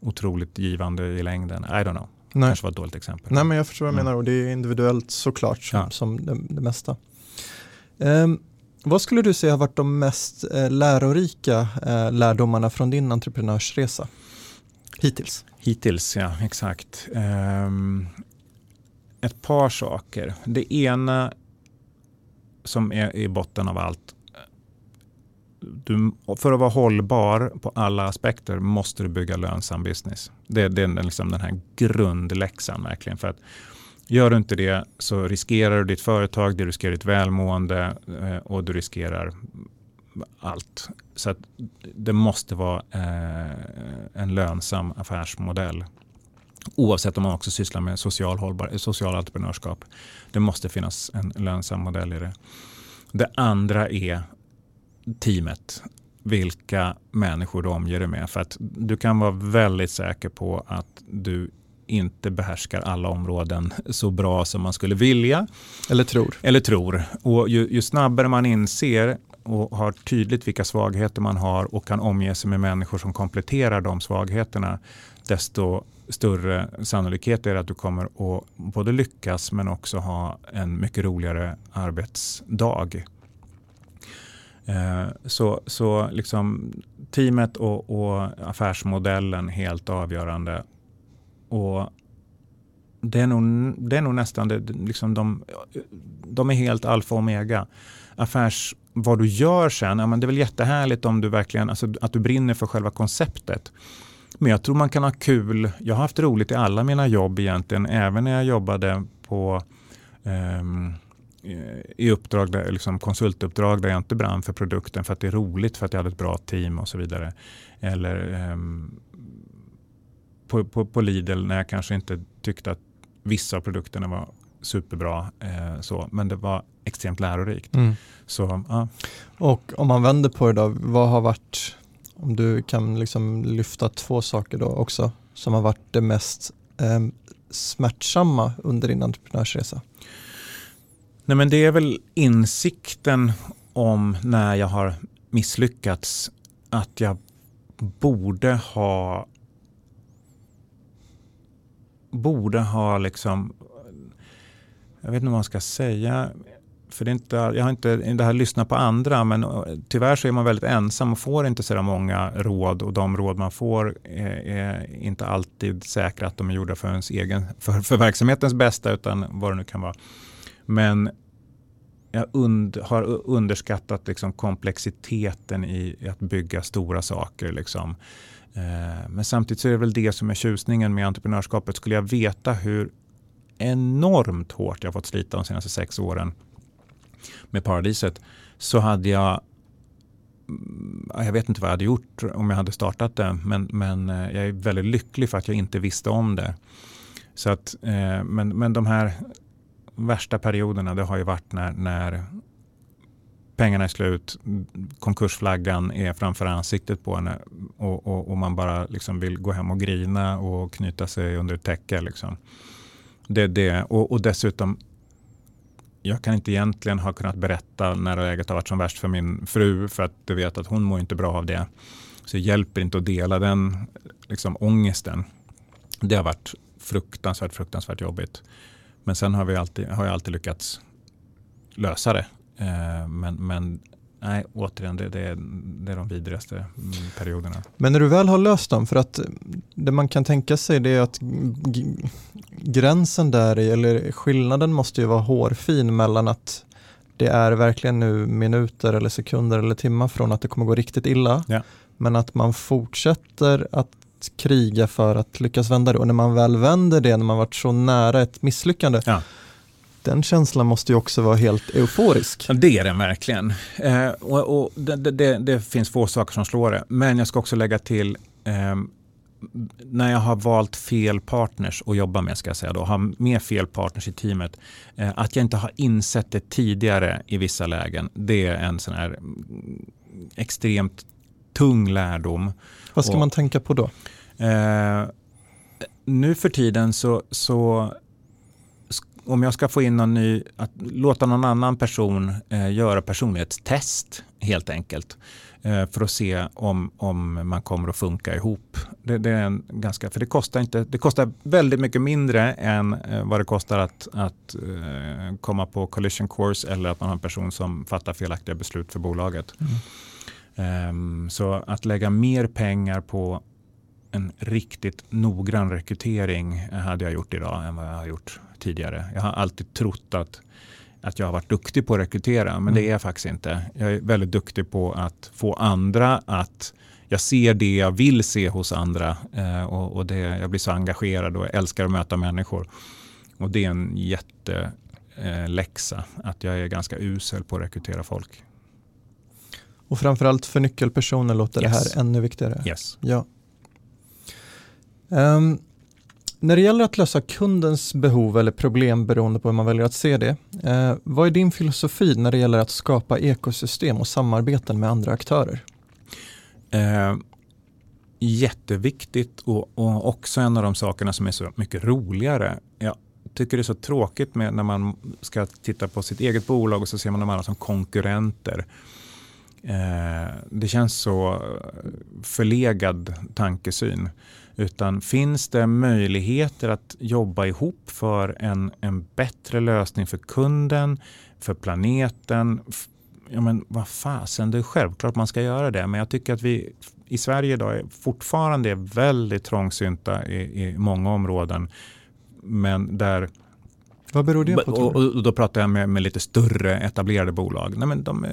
otroligt givande i längden. I don't know. Nej. kanske var ett dåligt exempel. Nej, men jag förstår vad du mm. menar och det är individuellt såklart som, ja. som det, det mesta. Um, vad skulle du säga har varit de mest eh, lärorika eh, lärdomarna från din entreprenörsresa hittills? Hittills, ja exakt. Um, ett par saker. Det ena som är i botten av allt. Du, för att vara hållbar på alla aspekter måste du bygga lönsam business. Det, det är liksom den här grundläxan verkligen. För att Gör du inte det så riskerar du ditt företag, du riskerar ditt välmående eh, och du riskerar allt. Så det måste vara eh, en lönsam affärsmodell. Oavsett om man också sysslar med social, hållbar, social entreprenörskap. Det måste finnas en lönsam modell i det. Det andra är teamet. Vilka människor du omger dig med. För att du kan vara väldigt säker på att du inte behärskar alla områden så bra som man skulle vilja. Eller tror. Eller tror. Och ju, ju snabbare man inser och har tydligt vilka svagheter man har och kan omge sig med människor som kompletterar de svagheterna, desto större sannolikhet är det att du kommer att både lyckas men också ha en mycket roligare arbetsdag. Eh, så, så liksom teamet och, och affärsmodellen helt avgörande och det är nog, det är nog nästan det, liksom de, de är helt alfa och omega. Affärs, vad du gör sen, ja, men det är väl jättehärligt om du verkligen, alltså, att du brinner för själva konceptet. Men jag tror man kan ha kul. Jag har haft roligt i alla mina jobb egentligen, även när jag jobbade på um, i uppdrag där, liksom konsultuppdrag där jag inte brann för produkten för att det är roligt för att jag hade ett bra team och så vidare. Eller um, på, på, på Lidl när jag kanske inte tyckte att vissa av produkterna var superbra. Eh, så, men det var extremt lärorikt. Mm. Så, ja. Och om man vänder på det då, vad har varit, om du kan liksom lyfta två saker då också, som har varit det mest eh, smärtsamma under din entreprenörsresa? Nej, men det är väl insikten om när jag har misslyckats att jag borde ha borde ha liksom, jag vet inte vad man ska säga, för det är inte, jag har inte det här lyssna på andra, men eh, tyvärr så är man väldigt ensam och får inte så många råd och de råd man får är, är, inte alltid säkra att de är gjorda för ens egen, för, för verksamhetens bästa utan vad det nu kan vara. Men jag und, har underskattat liksom komplexiteten i att bygga stora saker. Liksom. Eh, men samtidigt så är det väl det som är tjusningen med entreprenörskapet. Skulle jag veta hur enormt hårt jag fått slita de senaste sex åren med Paradiset så hade jag mm, jag vet inte vad jag hade gjort om jag hade startat det, men, men eh, jag är väldigt lycklig för att jag inte visste om det. Så att, eh, men, men de här värsta perioderna, det har ju varit när, när pengarna är slut, konkursflaggan är framför ansiktet på henne och, och, och, man bara liksom vill gå hem och grina och knyta sig under ett täcke. Liksom. Det, det. Och, och dessutom, jag kan inte egentligen ha kunnat berätta när läget har varit som värst för min fru för att du vet att hon mår inte bra av det. Så det hjälper inte att dela den liksom, ångesten. Det har varit fruktansvärt, fruktansvärt jobbigt. Men sen har, vi alltid, har jag alltid lyckats lösa det Eh, men, men nej, återigen, det, det, är, det är de vidrigaste mm, perioderna. Men när du väl har löst dem, för att det man kan tänka sig det är att gränsen där, eller skillnaden måste ju vara hårfin mellan att det är verkligen nu minuter eller sekunder eller timmar från att det kommer gå riktigt illa. Ja. Men att man fortsätter att kriga för att lyckas vända det och när man väl vänder det, när man varit så nära ett misslyckande, Ja. Den känslan måste ju också vara helt euforisk. Det är den verkligen. Eh, och, och det, det, det finns få saker som slår det. Men jag ska också lägga till eh, när jag har valt fel partners att jobba med, ska jag säga då, har med fel partners i teamet, eh, att jag inte har insett det tidigare i vissa lägen, det är en sån här mm, extremt tung lärdom. Vad ska Och- man tänka på då? Eh, nu för tiden så, så om jag ska få in någon ny, att låta någon annan person eh, göra personlighetstest helt enkelt. Eh, för att se om, om man kommer att funka ihop. Det, det, är en ganska, för det, kostar inte, det kostar väldigt mycket mindre än eh, vad det kostar att, att eh, komma på collision course eller att man har en person som fattar felaktiga beslut för bolaget. Ehm, så att lägga mer pengar på en riktigt noggrann rekrytering hade jag gjort idag än vad jag har gjort tidigare. Jag har alltid trott att, att jag har varit duktig på att rekrytera, men det är jag faktiskt inte. Jag är väldigt duktig på att få andra att jag ser det jag vill se hos andra eh, och, och det, jag blir så engagerad och jag älskar att möta människor. Och det är en jätteläxa, eh, att jag är ganska usel på att rekrytera folk. Och framförallt för nyckelpersoner låter Yes. det här ännu viktigare. Yes. Ja. Ehm, när det gäller att lösa kundens behov eller problem beroende på hur man väljer att se det, eh, vad är din filosofi när det gäller att skapa ekosystem och samarbeten med andra aktörer? Eh, jätteviktigt och, och också en av de sakerna som är så mycket roligare. Jag tycker det är så tråkigt med när man ska titta på sitt eget bolag och så ser man de andra som konkurrenter. Eh, det känns så förlegad tankesyn. Utan finns det möjligheter att jobba ihop för en, en bättre lösning för kunden, för planeten, ja men vad fasen, det är självklart man ska göra det. Men jag tycker att vi i Sverige idag är fortfarande är väldigt trångsynta i, i många områden. Men där, vad beror det på? och, och då pratar jag med, med lite större etablerade bolag. Nej, men de,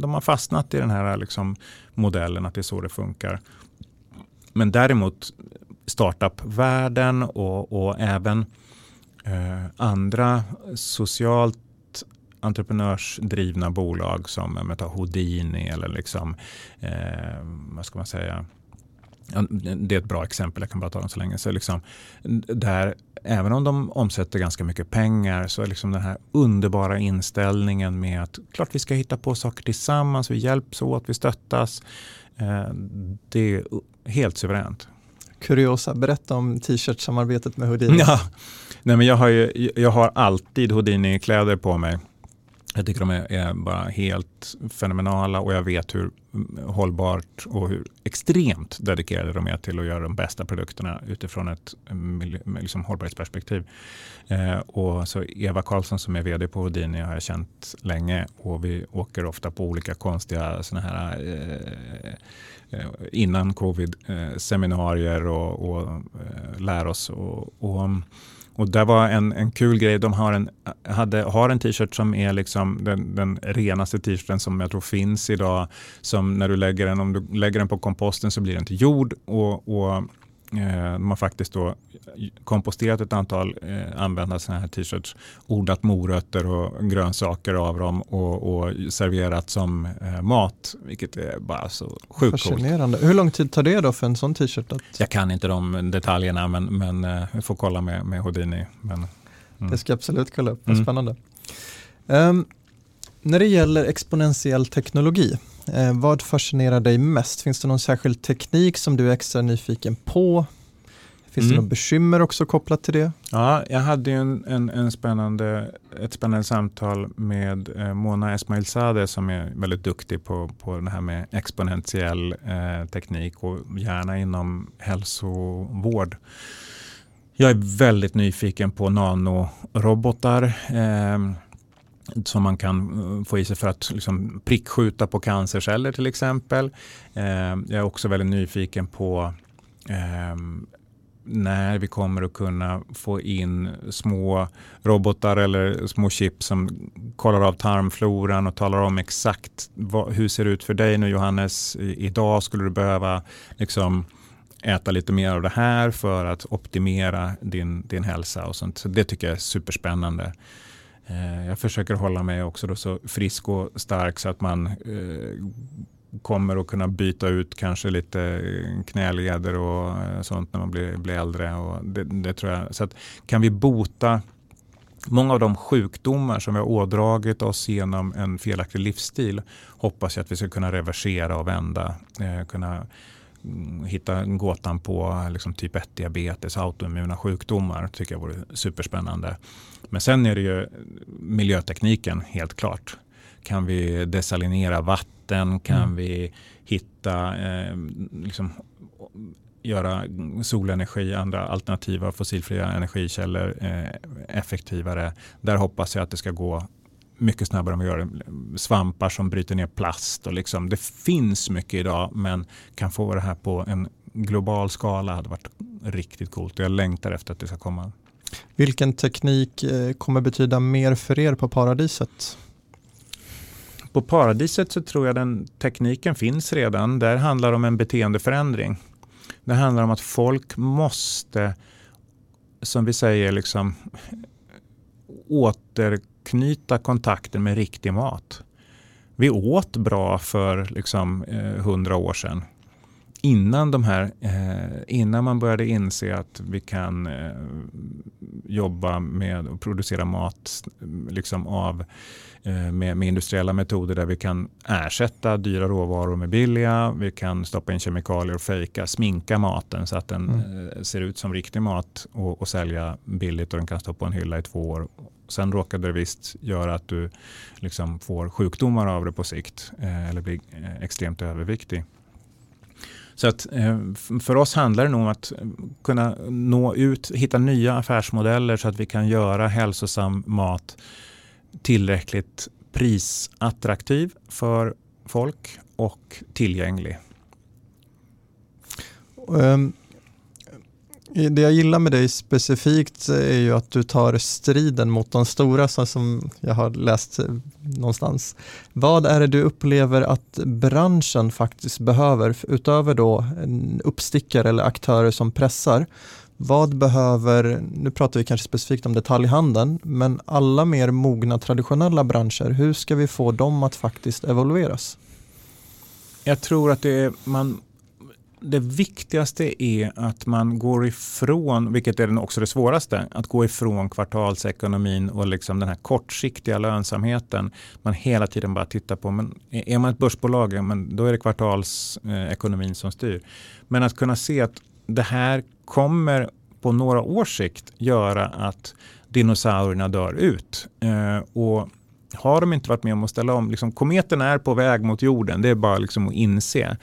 de har fastnat i den här liksom modellen att det är så det funkar. Men däremot startup-världen och, och även eh, andra socialt entreprenörsdrivna bolag som Houdini eller liksom, eh, vad ska man säga, det är ett bra exempel, jag kan bara ta dem så länge. Så liksom, där, även om de omsätter ganska mycket pengar så är liksom den här underbara inställningen med att klart vi ska hitta på saker tillsammans, vi hjälps åt, vi stöttas. Eh, det är helt suveränt. Kuriosa, berätta om t-shirt-samarbetet med Houdini. Ja. Nej, men jag, har ju, jag har alltid Houdini-kläder på mig. Jag tycker de är, är bara helt fenomenala och jag vet hur hållbart och hur extremt dedikerade de är till att göra de bästa produkterna utifrån ett mm, liksom hållbarhetsperspektiv. Eh, och så Eva Karlsson som är vd på Houdini har jag känt länge och vi åker ofta på olika konstiga såna här eh, eh innan covid eh, seminarier och, och eh, lär oss. Och, och, och där var en, en kul grej. De har en, hade, har en t-shirt som är liksom den, den renaste t-shirten som jag tror finns idag. Som när du lägger den, om du lägger den på komposten så blir den till jord. Och, och de har faktiskt då komposterat ett antal eh, använda sådana här t-shirts, odlat morötter och grönsaker av dem och, och serverat som eh, mat, vilket är bara så sjukt coolt. Fascinerande. Hur lång tid tar det då för en sån t-shirt? Att, Jag kan inte de detaljerna men, men eh, vi får kolla med, med Houdini. Men, mm. Det ska jag absolut kolla upp, vad Mm. spännande. Ehm, när det gäller exponentiell teknologi, eh, vad fascinerar dig mest? Finns det någon särskild teknik som du är extra nyfiken på? Finns det Mm. något bekymmer också kopplat till det? Ja, jag hade en, en, en spännande, ett spännande samtal med eh, Mona Esmailzadeh som är väldigt duktig på, på det här med exponentiell eh, teknik och gärna inom hälsovård. Jag är väldigt nyfiken på nanorobotar eh, som man kan eh, få i sig för att liksom prickskjuta på cancerceller till exempel. Eh, jag är också väldigt nyfiken på eh, när vi kommer att kunna få in små robotar eller små chip som kollar av tarmfloran och talar om exakt vad, hur ser det ut för dig nu Johannes. idag skulle du behöva liksom, äta lite mer av det här för att optimera din, din hälsa. och sånt. Så Det tycker jag är superspännande. Eh, jag försöker hålla mig också då så frisk och stark så att man eh, kommer att kunna byta ut kanske lite eh, knäleder och sånt när man blir, blir äldre. Och det, det tror jag. Så att, kan vi bota Många av de sjukdomar som vi har ådragit oss genom en felaktig livsstil hoppas jag att vi ska kunna reversera och vända. Eh, kunna mm, hitta gåtan på liksom typ 1 diabetes, autoimmuna sjukdomar tycker jag vore superspännande. Men sen är det ju miljötekniken helt klart. Kan vi desalinera vatten? Kan mm. vi hitta, eh, liksom, göra solenergi, andra alternativa fossilfria energikällor eh, effektivare? Där hoppas jag att det ska gå mycket snabbare än vi gör. Svampar som bryter ner plast. Och liksom, det finns mycket idag men kan få det här på en global skala hade varit riktigt coolt. Jag längtar efter att det ska komma. Vilken teknik eh, kommer betyda mer för er på paradiset? På paradiset så tror jag den tekniken finns redan. Där handlar det om en beteendeförändring. Det handlar om att folk måste, som vi säger, liksom, återknyta kontakten med riktig mat. Vi åt bra för liksom, eh, hundra år sedan innan, de här, eh, innan man började inse att vi kan eh, jobba med att producera mat liksom av, eh, med, med, industriella metoder där vi kan ersätta dyra råvaror med billiga. Vi kan stoppa in kemikalier och fejka, sminka maten så att den mm. Ser ut som riktig mat och, och, sälja billigt och den kan stå på en hylla i två år. Sen råkade det visst göra att du liksom får sjukdomar av det på sikt eh, eller blir extremt överviktig. Så att, eh, för oss handlar det nog om att eh, kunna nå ut, hitta nya affärsmodeller så att vi kan göra hälsosam mat tillräckligt prisattraktiv för folk och tillgänglig. Um, Eh, det jag gillar med dig specifikt eh, är ju att du tar striden mot de stora som jag har läst eh, någonstans. Vad är det du upplever att branschen faktiskt behöver utöver då uppstickare eller aktörer som pressar? Vad behöver, nu pratar vi kanske specifikt om detaljhandeln, men alla mer mogna traditionella branscher, hur ska vi få dem att faktiskt evolveras? Jag tror att det är, man det viktigaste är att man går ifrån, vilket är också det svåraste, att gå ifrån kvartalsekonomin och liksom den här kortsiktiga lönsamheten. Man hela tiden bara tittar på, men är man ett börsbolag, men då är det kvartalsekonomin som styr. Men att kunna se att det här kommer på några års sikt göra att dinosaurierna dör ut. Eh, och har de inte varit med om att ställa om, liksom, kometen är på väg mot jorden, det är bara liksom att inse.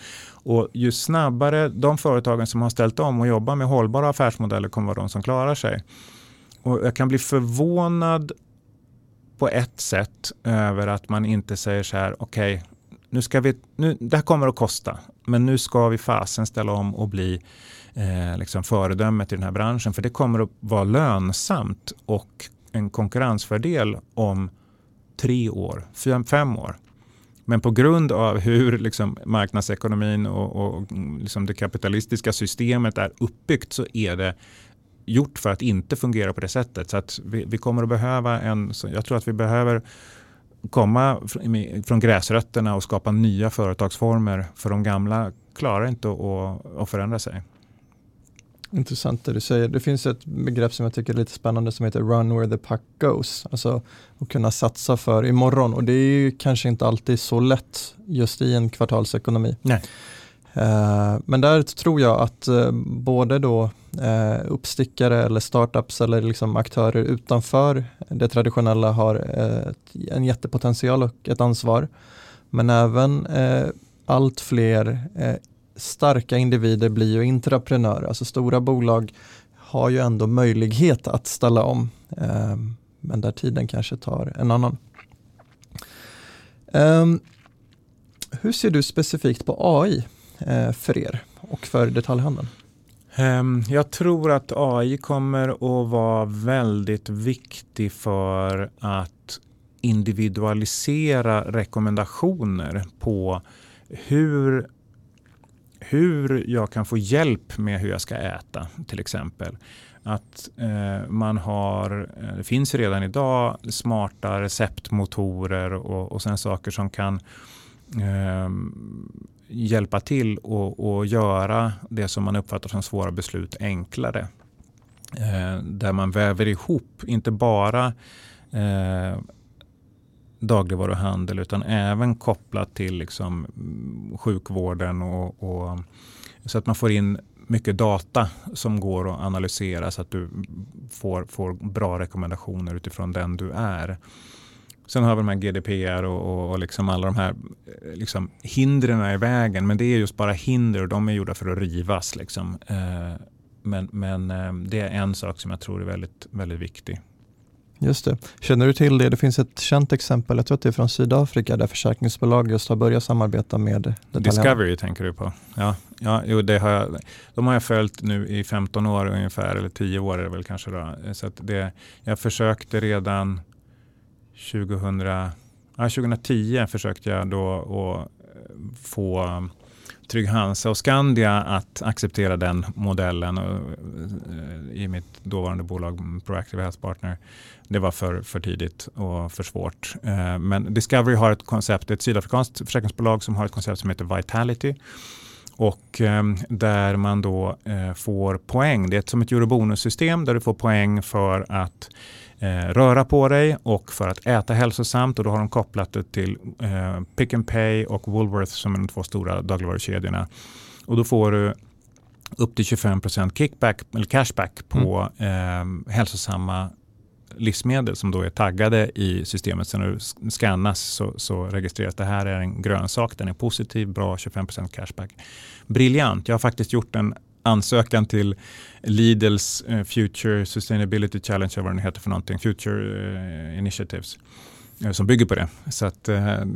Och ju snabbare de företagen som har ställt om och jobbar med hållbara affärsmodeller kommer vara de som klarar sig. Och jag kan bli förvånad på ett sätt över att man inte säger så här, okej, okay, nu ska vi, nu, det här kommer att kosta, men nu ska vi fasen ställa om och bli eh, liksom föredömet i den här branschen. För det kommer att vara lönsamt och en konkurrensfördel om tre år, fem, fem år. Men på grund av hur liksom marknadsekonomin och, och liksom det kapitalistiska systemet är uppbyggt så är det gjort för att inte fungera på det sättet. Så att vi, vi kommer att behöva en, jag tror att vi behöver komma från gräsrötterna och skapa nya företagsformer för de gamla klarar inte att, att förändra sig. Intressant det du säger. Det finns ett begrepp som jag tycker är lite spännande som heter run where the puck goes. Alltså att kunna satsa för imorgon och det är ju kanske inte alltid så lätt just i en kvartalsekonomi. Nej. Uh, men där tror jag att uh, både då uh, uppstickare eller startups eller liksom aktörer utanför det traditionella har en jättepotential och ett ansvar. Men även allt fler starka individer blir ju intraprenörer, alltså stora bolag har ju ändå möjlighet att ställa om, eh, men där tiden kanske tar en annan. Eh, hur ser du specifikt på AI eh, för er och för detaljhandeln? Ehm, jag tror att AI kommer att vara väldigt viktig för att individualisera rekommendationer på hur, hur jag kan få hjälp med hur jag ska äta till exempel. Att eh, man har, eh, det finns redan idag smarta receptmotorer och, och sen saker som kan eh, hjälpa till och, och göra det som man uppfattar som svåra beslut enklare. Eh, där man väver ihop, inte bara eh, dagligvaruhandel utan även kopplat till liksom, mm, sjukvården och, och, så att man får in mycket data som går att analysera så att du får, får bra rekommendationer utifrån den du är. Sen har vi de här GDPR och, och, och liksom alla de här eh, liksom, hindren i vägen. Men det är just bara hinder och de är gjorda för att rivas. Liksom. Eh, men men eh, det är en sak som jag tror är väldigt, väldigt viktig. Just det. Känner du till det? Det finns ett känt exempel, jag tror att det är från Sydafrika, där försäkringsbolag just har börjat samarbeta med Discovery tänker du på? Ja, ja jo, det har jag, de har jag följt nu i 15 år ungefär, eller 10 år är det väl kanske. Då. Så det, jag försökte redan 2000, ja, 2010 försökte jag då att få Trygg-Hansa och Skandia att acceptera den modellen och, eh, i mitt dåvarande bolag Proactive Health Partner. Det var för, för tidigt och för svårt. Eh, men Discovery har ett koncept, ett sydafrikanskt försäkringsbolag som har ett koncept som heter Vitality och eh, där man då eh, får poäng. Det är som ett eurobonussystem där du får poäng för att eh, röra på dig och för att äta hälsosamt. Och då har de kopplat det till eh, Pick and Pay och Woolworth som är de två stora dagligvarukedjorna. Och då får du upp till 25 kickback eller cashback på mm. eh, hälsosamma livsmedel som då är taggade i systemet. Så när du scannas så, så registreras det här är en grönsak, den är positiv, bra, 25% cashback. Briljant, jag har faktiskt gjort en ansökan till Lidls uh, Future Sustainability Challenge, vad den heter för någonting, Future uh, Initiatives uh, som bygger på det. Så att, det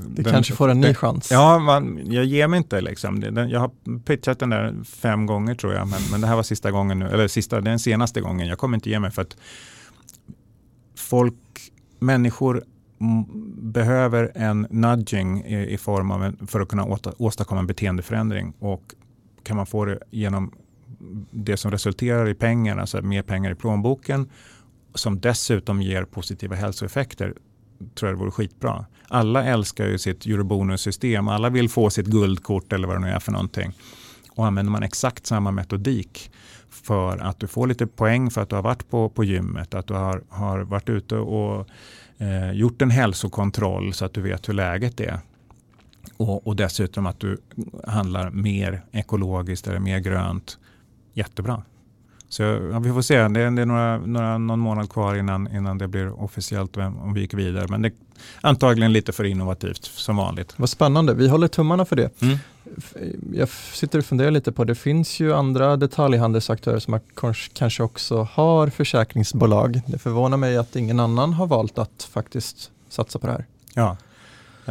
den, kanske får en ny chans. Ja, man, jag ger mig inte. Liksom. Den, jag har pitchat den där fem gånger tror jag, men, men det här var sista gången nu, eller sista, den senaste gången. Jag kommer inte ge mig för att folk, människor behöver en nudging i, i form av en, för att kunna åstadkomma en beteendeförändring. Och kan man få det genom det som resulterar i pengar, alltså mer pengar i plånboken, som dessutom ger positiva hälsoeffekter, tror jag det vore skitbra. Alla älskar ju sitt eurobonussystem, alla vill få sitt guldkort eller vad det nu är för någonting. Och använder man exakt samma metodik för att du får lite poäng för att du har varit på, på gymmet, att du har, har varit ute och eh, gjort en hälsokontroll så att du vet hur läget är. Och, och dessutom att du handlar mer ekologiskt eller mer grönt. Jättebra. Så ja, vi får se, det är, det är några, några, någon månad kvar innan, innan det blir officiellt om vi gick vidare. Men det är antagligen lite för innovativt som vanligt. Vad spännande, vi håller tummarna för det. Mm. Jag sitter och funderar lite på, det finns ju andra detaljhandelsaktörer som kanske också har försäkringsbolag. Det förvånar mig att ingen annan har valt att faktiskt satsa på det här. Ja,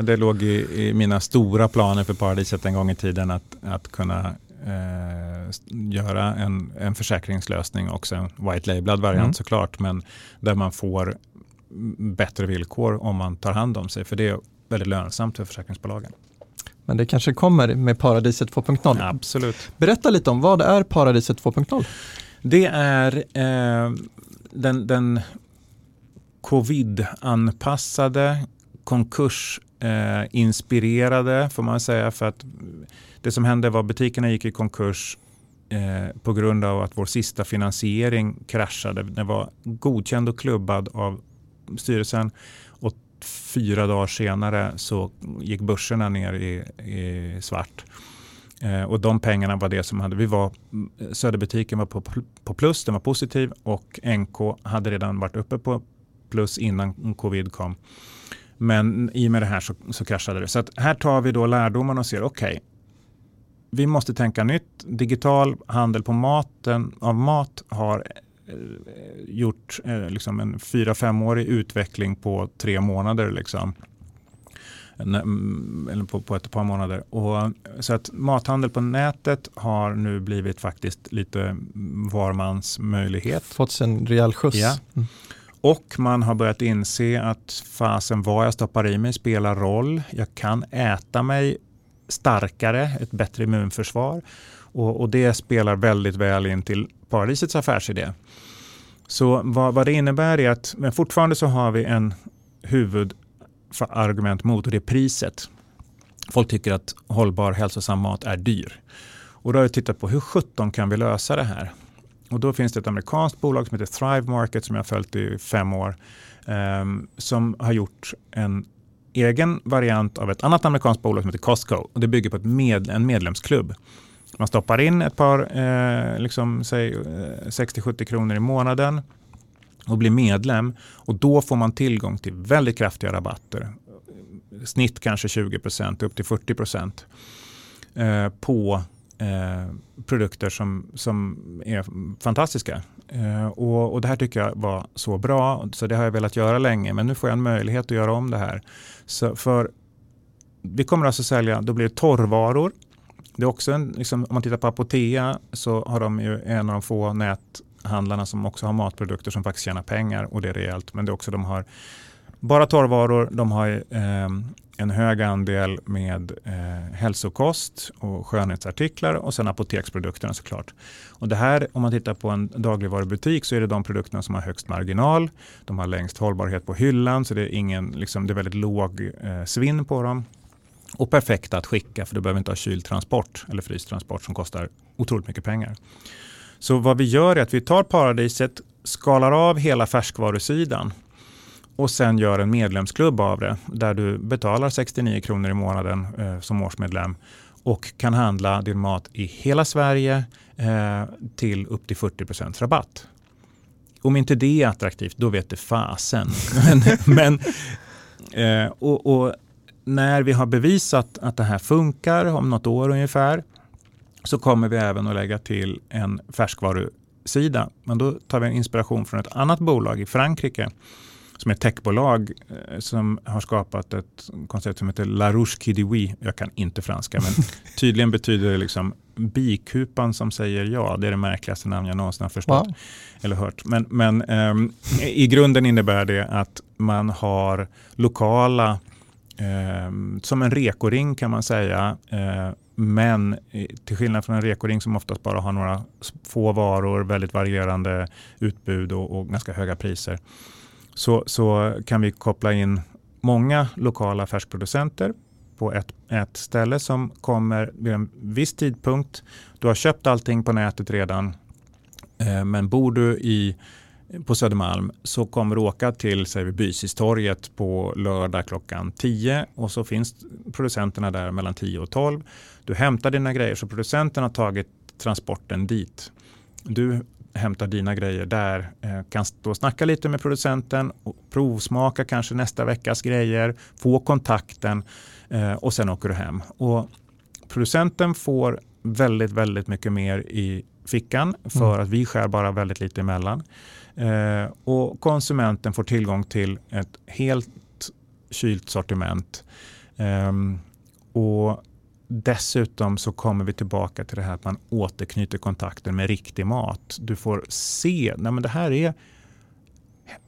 det låg i, i, mina stora planer för Paradiset en gång i tiden att, att kunna eh, göra en, en försäkringslösning, också en white labelad variant mm. såklart, men där man får bättre villkor om man tar hand om sig, för det är väldigt lönsamt för försäkringsbolagen. Men det kanske kommer med Paradiset 2.0? Absolut. Berätta lite om vad är Paradiset 2.0? Det är eh, den, den covid-anpassade konkurs eh, inspirerade får man säga. För att det som hände var att butikerna gick i konkurs eh, på grund av att vår sista finansiering kraschade. Den var godkänd och klubbad av styrelsen och fyra dagar senare så gick börserna ner i, i svart. Eh, och de pengarna var det som hade, vi var, Söderbutiken var på, på plus, den var positiv och NK hade redan varit uppe på plus innan covid kom. Men i och med det här så, så kraschade det. Så här tar vi då lärdomen och ser, okej, okay, vi måste tänka nytt. Digital handel på maten, av mat har eh, gjort eh, liksom en fyra femårig utveckling på tre månader. Liksom. eller på, på ett par månader. Och, så att mathandel på nätet har nu blivit faktiskt lite var mans möjlighet. Fått en rejäl skjuts. Ja. Mm. Och man har börjat inse att fasen vad jag stoppar i mig spelar roll. Jag kan äta mig starkare, ett bättre immunförsvar. Och, och det spelar väldigt väl in till paradisets affärsidé. Så vad, vad det innebär är att, men fortfarande så har vi en huvudargument mot och det är priset. Folk tycker att hållbar hälsosam mat är dyr. Och då har vi tittat på hur 17 kan vi lösa det här? Och då finns det ett amerikanskt bolag som heter Thrive Market som jag har följt i fem år. Um, som har gjort en egen variant av ett annat amerikanskt bolag som heter Costco. Och det bygger på ett med, en medlemsklubb. Man stoppar in ett par, eh, liksom, säg, eh, 60-70 kronor i månaden och blir medlem. Och då får man tillgång till väldigt kraftiga rabatter. Snitt kanske 20% upp till 40 eh, på eh, produkter som, som är fantastiska. Eh, och, och, Det här tycker jag var så bra, så det har jag velat göra länge. Men nu får jag en möjlighet att göra om det här. Så för vi kommer alltså sälja, då blir det torrvaror. Det är också en, liksom, om man tittar på Apotea så har de ju en av de få näthandlarna som också har matprodukter som faktiskt tjänar pengar och det är rejält. Men det är också de har bara torrvaror, de har eh, en hög andel med eh, hälsokost och skönhetsartiklar och sen apoteksprodukterna såklart. Och det här, om man tittar på en dagligvarubutik så är det de produkterna som har högst marginal. De har längst hållbarhet på hyllan så det är, ingen, liksom, det är väldigt låg eh, svinn på dem. Och perfekta att skicka för du behöver inte ha kyltransport eller frystransport som kostar otroligt mycket pengar. Så vad vi gör är att vi tar paradiset, skalar av hela färskvarusidan och sen gör en medlemsklubb av det där du betalar 69 kronor i månaden eh, som årsmedlem och kan handla din mat i hela Sverige eh, till upp till 40% rabatt. Om inte det är attraktivt, då vet det fasen. men, men eh, och, och, när vi har bevisat att det här funkar om något år ungefär så kommer vi även att lägga till en färskvarusida. Men då tar vi en inspiration från ett annat bolag i Frankrike som är ett techbolag eh, som har skapat ett koncept som heter La Rouge Kidiwi. Jag kan inte franska, men tydligen betyder det liksom bikupan som säger ja. Det är det märkligaste namn jag någonsin har förstått wow. eller hört. Men, men um, i grunden innebär det att man har lokala, um, som en rekoring kan man säga, uh, men till skillnad från en rekoring som oftast bara har några få varor, väldigt varierande utbud och, och ganska höga priser så, så kan vi koppla in många lokala färskproducenter på ett, ett ställe som kommer vid en viss tidpunkt. Du har köpt allting på nätet redan, eh, men bor du i, på Södermalm så kommer du åka till Bysistorget på lördag klockan 10 och så finns producenterna där mellan 10 och 12. Du hämtar dina grejer så producenten har tagit transporten dit. Du hämta dina grejer där. Eh, kan och snacka lite med producenten och provsmaka kanske nästa veckas grejer, få kontakten eh, och sen åker du hem. Och producenten får väldigt, väldigt mycket mer i fickan för mm. att vi skär bara väldigt lite emellan. Eh, och konsumenten får tillgång till ett helt kylt sortiment. Um, och Dessutom så kommer vi tillbaka till det här att man återknyter kontakten med riktig mat. Du får se, nej men det här är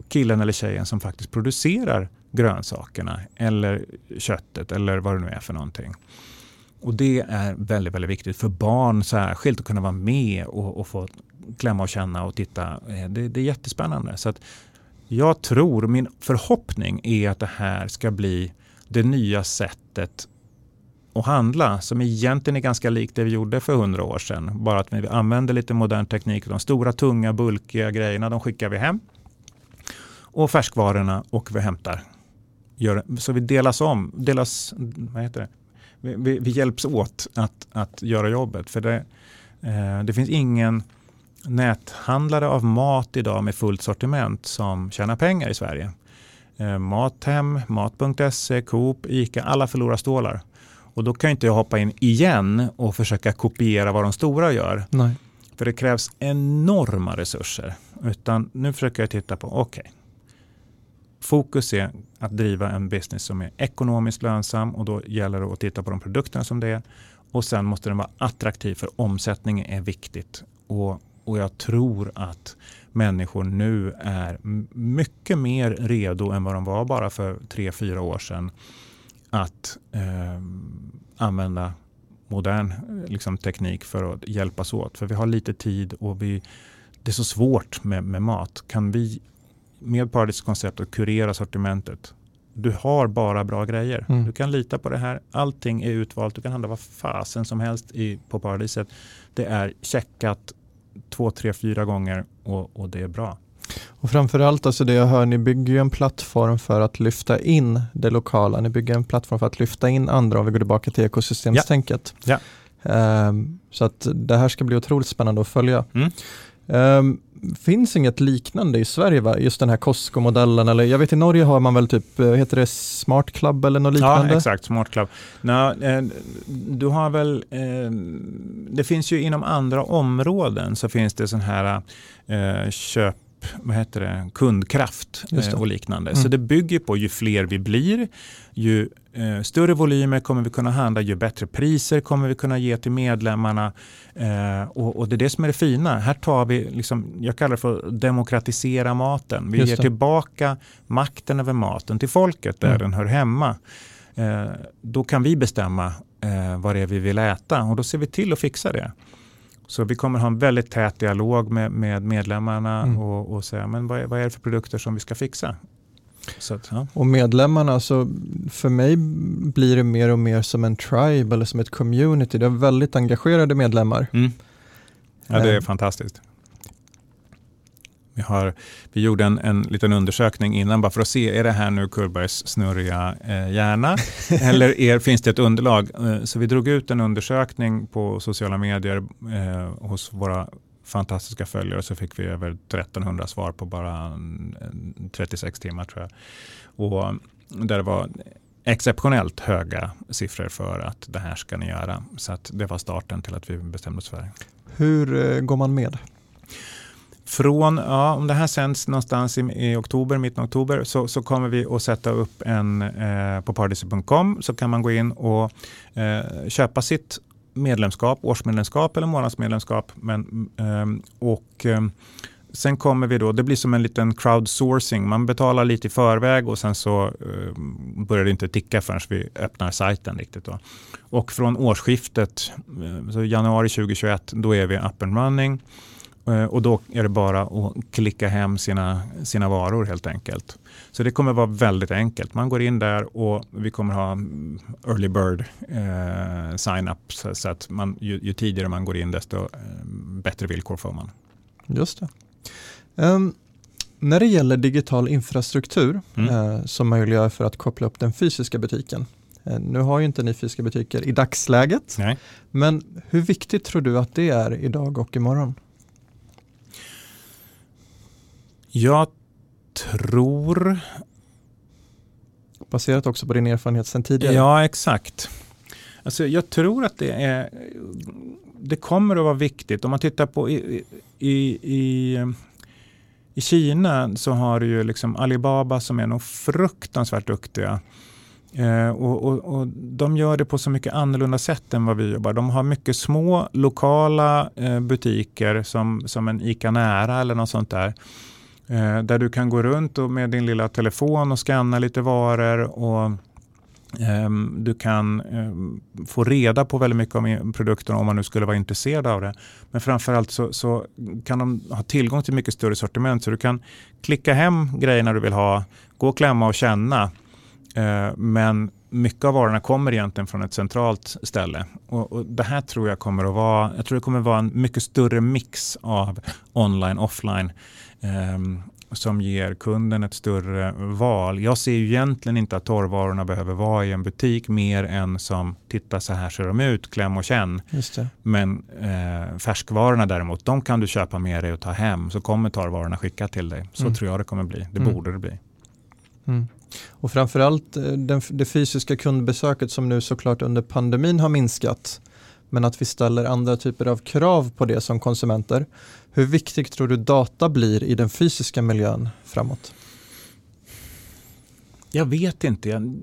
killen eller tjejen som faktiskt producerar grönsakerna eller köttet eller vad det nu är för någonting. Och Det är väldigt, väldigt viktigt för barn särskilt att kunna vara med och, och få klämma och känna och titta. Eh, det, det är jättespännande. Så att jag tror, min förhoppning är att det här ska bli det nya sättet och handla som egentligen är ganska likt det vi gjorde för hundra år sedan. Bara att vi använder lite modern teknik. De stora, tunga, bulkiga grejerna de skickar vi hem. Och färskvarorna och vi hämtar. Gör, så vi delas om, delas, vad heter det? Vi, vi, vi hjälps åt att, att göra jobbet. För det, eh, det finns ingen näthandlare av mat idag med fullt sortiment som tjänar pengar i Sverige. Eh, Mathem, Mat.se, Coop, ICA, alla förlorar stålar. Och då kan inte jag hoppa in igen och försöka kopiera vad de stora gör. Nej. För det krävs enorma resurser. Utan nu försöker jag titta på, okej, okay, fokus är att driva en business som är ekonomiskt lönsam och då gäller det att titta på de produkterna som det är. Och sen måste den vara attraktiv för omsättning är viktigt. Och, och jag tror att människor nu är mycket mer redo än vad de var bara för tre, fyra år sedan att eh, använda modern liksom, teknik för att hjälpas åt. För vi har lite tid och vi, det är så svårt med, med mat. Kan vi med Paradis koncept att kurera sortimentet. Du har bara bra grejer. Mm. Du kan lita på det här. Allting är utvalt. Du kan handla vad fasen som helst i, på Paradiset. Det är checkat två, tre, fyra gånger och, och det är bra. Och framförallt, alltså det jag hör, ni bygger ju en plattform för att lyfta in det lokala. Ni bygger en plattform för att lyfta in andra om vi går tillbaka till ekosystemstänket. Ja. ja. Um, så att det här ska bli otroligt spännande att följa. Mm. Um, finns inget liknande i Sverige, va? just den här Costco-modellen. Eller jag vet i Norge har man väl typ, eh, heter det Smart Club eller något liknande? Ja, exakt, Smart Club. Nå, eh, du har väl, eh, det finns ju inom andra områden så finns det sån här eh, köp vad heter det, kundkraft eh, och liknande. Mm. Så det bygger på ju fler vi blir, ju eh, större volymer kommer vi kunna handla, ju bättre priser kommer vi kunna ge till medlemmarna. Eh, och, och, det är det som är det fina. Här tar vi, liksom, jag kallar det för att demokratisera maten. Vi ger tillbaka makten över maten till folket där mm. den hör hemma. Eh, då kan vi bestämma eh, vad det är vi vill äta och då ser vi till att fixa det. Så vi kommer ha en väldigt tät dialog med, med medlemmarna mm. och, och säga men vad är, vad är det för produkter som vi ska fixa. Att, ja. Och medlemmarna, så för mig blir det mer och mer som en tribe eller som ett community. Det är väldigt engagerade medlemmar. Mm. Ja, det är eh. fantastiskt. Vi, har, vi gjorde en, en liten undersökning innan bara för att se, är det här nu Kullbergs snurriga eh, hjärna? eller är, finns det ett underlag? Eh, så vi drog ut en undersökning på sociala medier eh, hos våra fantastiska följare så fick vi över 1300 svar på bara 36 timmar tror jag. Och där det var exceptionellt höga siffror för att det här ska ni göra. Så att det var starten till att vi bestämde oss för det. Hur eh, går man med? Från, ja, om det här sänds någonstans i, i oktober, mitten av oktober, så, så kommer vi att sätta upp en eh, på paradise.com så kan man gå in och eh, köpa sitt medlemskap, årsmedlemskap eller månadsmedlemskap. Men, eh, och, eh, Sen kommer vi då, det blir som en liten crowdsourcing. Man betalar lite i förväg och sen så eh, börjar det inte ticka förrän vi öppnar sajten riktigt. Då. Och från årsskiftet, eh, så januari 2021, då är vi up and running. Eh, och då är det bara att klicka hem sina, sina varor helt enkelt. Så det kommer vara väldigt enkelt. Man går in där och vi kommer ha early bird eh, sign-up. Så att man, ju, ju, tidigare man går in desto eh, bättre villkor får man. Just det. Um, när det gäller digital infrastruktur mm. eh, som möjliggör för att koppla upp den fysiska butiken. Eh, nu har ju inte ni fysiska butiker i dagsläget. Nej. Men hur viktigt tror du att det är idag och imorgon? Jag tror... Baserat också på din erfarenhet sedan tidigare? Ja, exakt. Alltså, jag tror att det är det kommer att vara viktigt. Om man tittar på i, i, i, i Kina så har du ju liksom Alibaba som är nog fruktansvärt duktiga. Eh, och, och, och, De gör det på så mycket annorlunda sätt än vad vi jobbar. De har mycket små lokala eh, butiker som, som en ICA Nära eller något sånt där. Eh, där du kan gå runt och med din lilla telefon och scanna lite varor. och ehm, du kan ehm, få reda på väldigt mycket om produkterna om man nu skulle vara intresserad av det. Men framförallt så, så kan de ha tillgång till mycket större sortiment så du kan klicka hem grejerna du vill ha, gå och klämma och känna. Eh, men mycket av varorna kommer egentligen från ett centralt ställe. Och, och, det här tror jag kommer att vara, jag tror det kommer att vara en mycket större mix av online offline som ger kunden ett större val. Jag ser ju egentligen inte att torrvarorna behöver vara i en butik mer än som titta så här ser de ut, kläm och känn. Men eh, färskvarorna däremot, de kan du köpa med dig och ta hem så kommer torrvarorna skicka till dig. Så mm. tror jag det kommer bli. Det mm. borde det bli. Mm. Och framförallt eh, den, det fysiska kundbesöket som nu såklart under pandemin har minskat men att vi ställer andra typer av krav på det som konsumenter. Hur viktigt tror du data blir i den fysiska miljön framåt? Jag vet inte. Jag,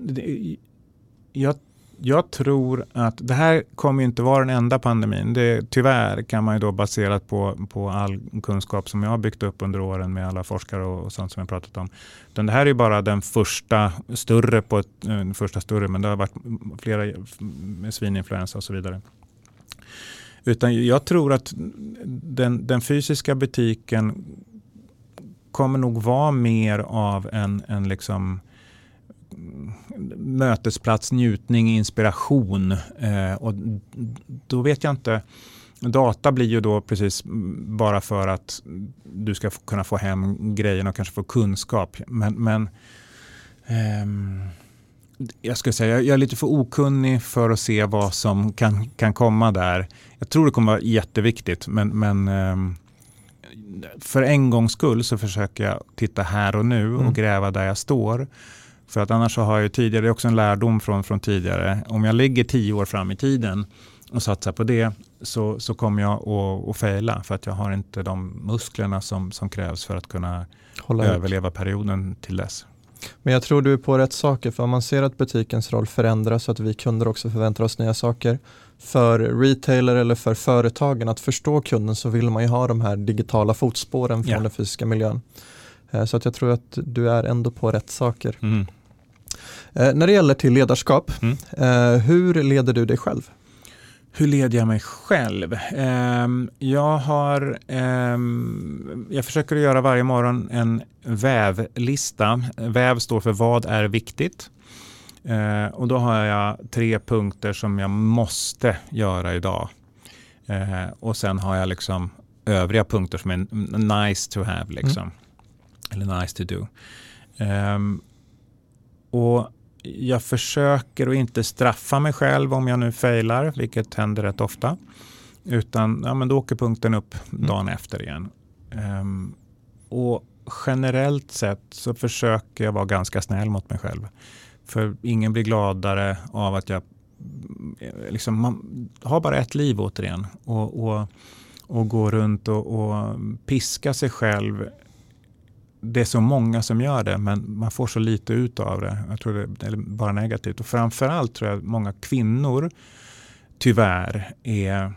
jag, jag, tror att det här kommer inte vara den enda pandemin. Det, tyvärr kan man ju då baserat på, på all kunskap som jag har byggt upp under åren med alla forskare och, och sånt som jag pratat om. Den det här är bara den första större, på ett, eh, den första större, men det har varit flera med svininfluensa och så vidare. Utan jag tror att den, den fysiska butiken kommer nog vara mer av en, en liksom mm, mötesplats, njutning, inspiration. Eh, och då vet jag inte. Data blir ju då precis bara för att du ska kunna få hem grejerna och kanske få kunskap. Men, men ehm, jag skulle säga jag är lite för okunnig för att se vad som kan, kan komma där. Jag tror det kommer vara jätteviktigt men, men ehm, för en gångs skull så försöker jag titta här och nu och mm. gräva där jag står. För att annars så har jag tidigare, det är också en lärdom från, från tidigare, om jag ligger tio år fram i tiden och satsar på det så, så kommer jag att, att fejla för att jag har inte de musklerna som, som krävs för att kunna Hålla överleva ut. perioden till dess. Men jag tror du är på rätt saker, för om man ser att butikens roll förändras så att vi kunder också förväntar oss nya saker. För retailer eller för företagen att förstå kunden så vill man ju ha de här digitala fotspåren från ja. den fysiska miljön. Eh, så att jag tror att du är ändå på rätt saker. Mm. Eh, när det gäller till ledarskap, mm. Eh, hur leder du dig själv? Hur leder jag mig själv? Um, jag, har, um, jag försöker göra varje morgon en vävlista. Väv står för vad är viktigt? Uh, och då har jag tre punkter som jag måste göra idag. Och sen har jag liksom övriga punkter som är nice to have. Liksom. Mm. Eller nice to do. Och jag försöker att inte straffa mig själv om jag nu failar, vilket händer rätt ofta. Utan ja, men då åker punkten upp mm. dagen efter igen. Um, och generellt sett så försöker jag vara ganska snäll mot mig själv. För ingen blir gladare av att jag liksom, man har bara ett liv återigen. Och, och, och gå runt och, och piska sig själv det är så många som gör det men man får så lite ut av det. Jag tror det är bara negativt. Och framförallt tror jag att många kvinnor tyvärr är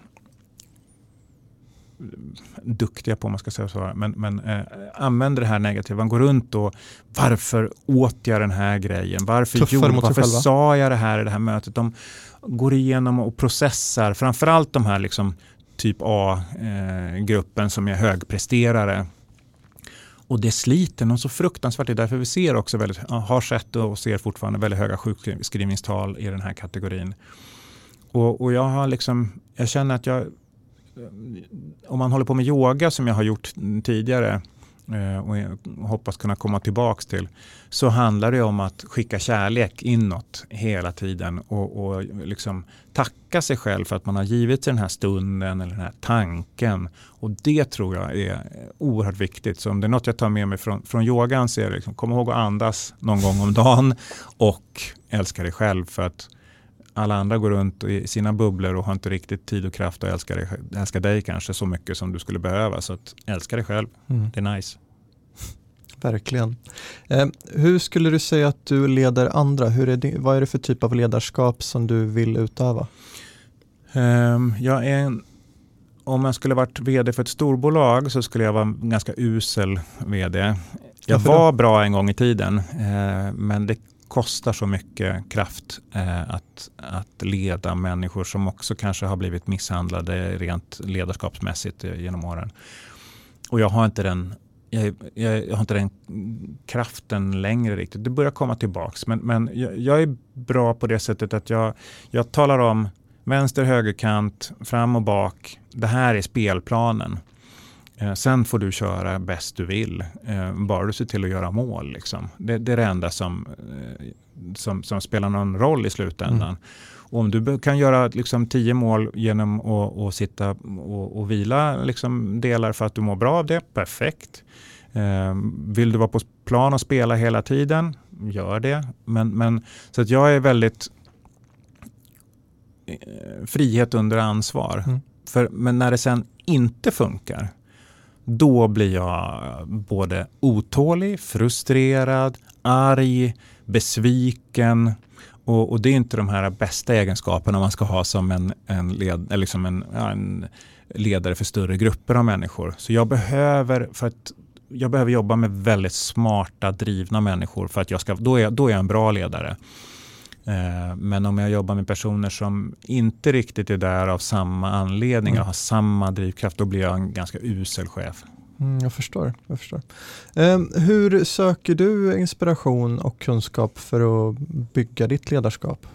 duktiga på, om man ska säga så, men, men eh, använder det här negativt. Man går runt och varför åt jag den här grejen? Varför, gjorde, varför sa jag det här i det här mötet? De går igenom och processar, framförallt de här liksom, typ A-gruppen eh, som är högpresterare och det sliter något så fruktansvärt. Det är därför vi ser också väldigt, har sett och ser fortfarande väldigt höga sjukskrivningstal i den här kategorin. Och, och jag har liksom, jag känner att jag, om man håller på med yoga som jag har gjort tidigare och hoppas kunna komma tillbaka till, så handlar det om att skicka kärlek inåt hela tiden och, och liksom tacka sig själv för att man har givit sig den här stunden eller den här tanken. Och det tror jag är oerhört viktigt. Så om det är något jag tar med mig från, från yogan så är det liksom, kom ihåg att andas någon gång om dagen och älska dig själv. för att alla andra går runt i sina bubblor och har inte riktigt tid och kraft att älska dig, älska dig kanske så mycket som du skulle behöva. Så att älska dig själv, mm. det är nice. Verkligen. Eh, hur skulle du säga att du leder andra? Hur är det, vad är det för typ av ledarskap som du vill utöva? Eh, jag är en, om jag skulle varit vd för ett storbolag så skulle jag vara en ganska usel vd. Jag var bra en gång i tiden, eh, men det kostar så mycket kraft eh, att, att leda människor som också kanske har blivit misshandlade rent ledarskapsmässigt eh, genom åren. Och jag har inte den jag, jag, jag, har inte den kraften längre riktigt. Det börjar komma tillbaks. Men, men jag, jag, är bra på det sättet att jag, jag talar om vänster, högerkant, fram och bak. Det här är spelplanen. Eh, sen får du köra bäst du vill, eh, bara du ser till att göra mål. Liksom. Det, det, är det enda som, eh, som, som, spelar någon roll i slutändan. Mm. om du kan göra liksom, tio mål genom att, att sitta och, och vila liksom, delar för att du mår bra av det, perfekt. Vill du vara på plan och spela hela tiden, gör det. Men, men, så att jag är väldigt frihet under ansvar. Mm. För, men när det sen inte funkar, då blir jag både otålig, frustrerad, arg, besviken. Och, och, det är inte de här bästa egenskaperna man ska ha som en, en, led, liksom en, ja, en ledare för större grupper av människor. Så jag behöver, för att jag behöver jobba med väldigt smarta, drivna människor för att jag ska, då, är, då är jag en bra ledare. Eh, men om jag jobbar med personer som inte riktigt är där av samma anledning, mm. har samma drivkraft, då blir jag en ganska usel chef. Mm, jag förstår. Jag förstår. Eh, hur söker du inspiration och kunskap för att bygga ditt ledarskap?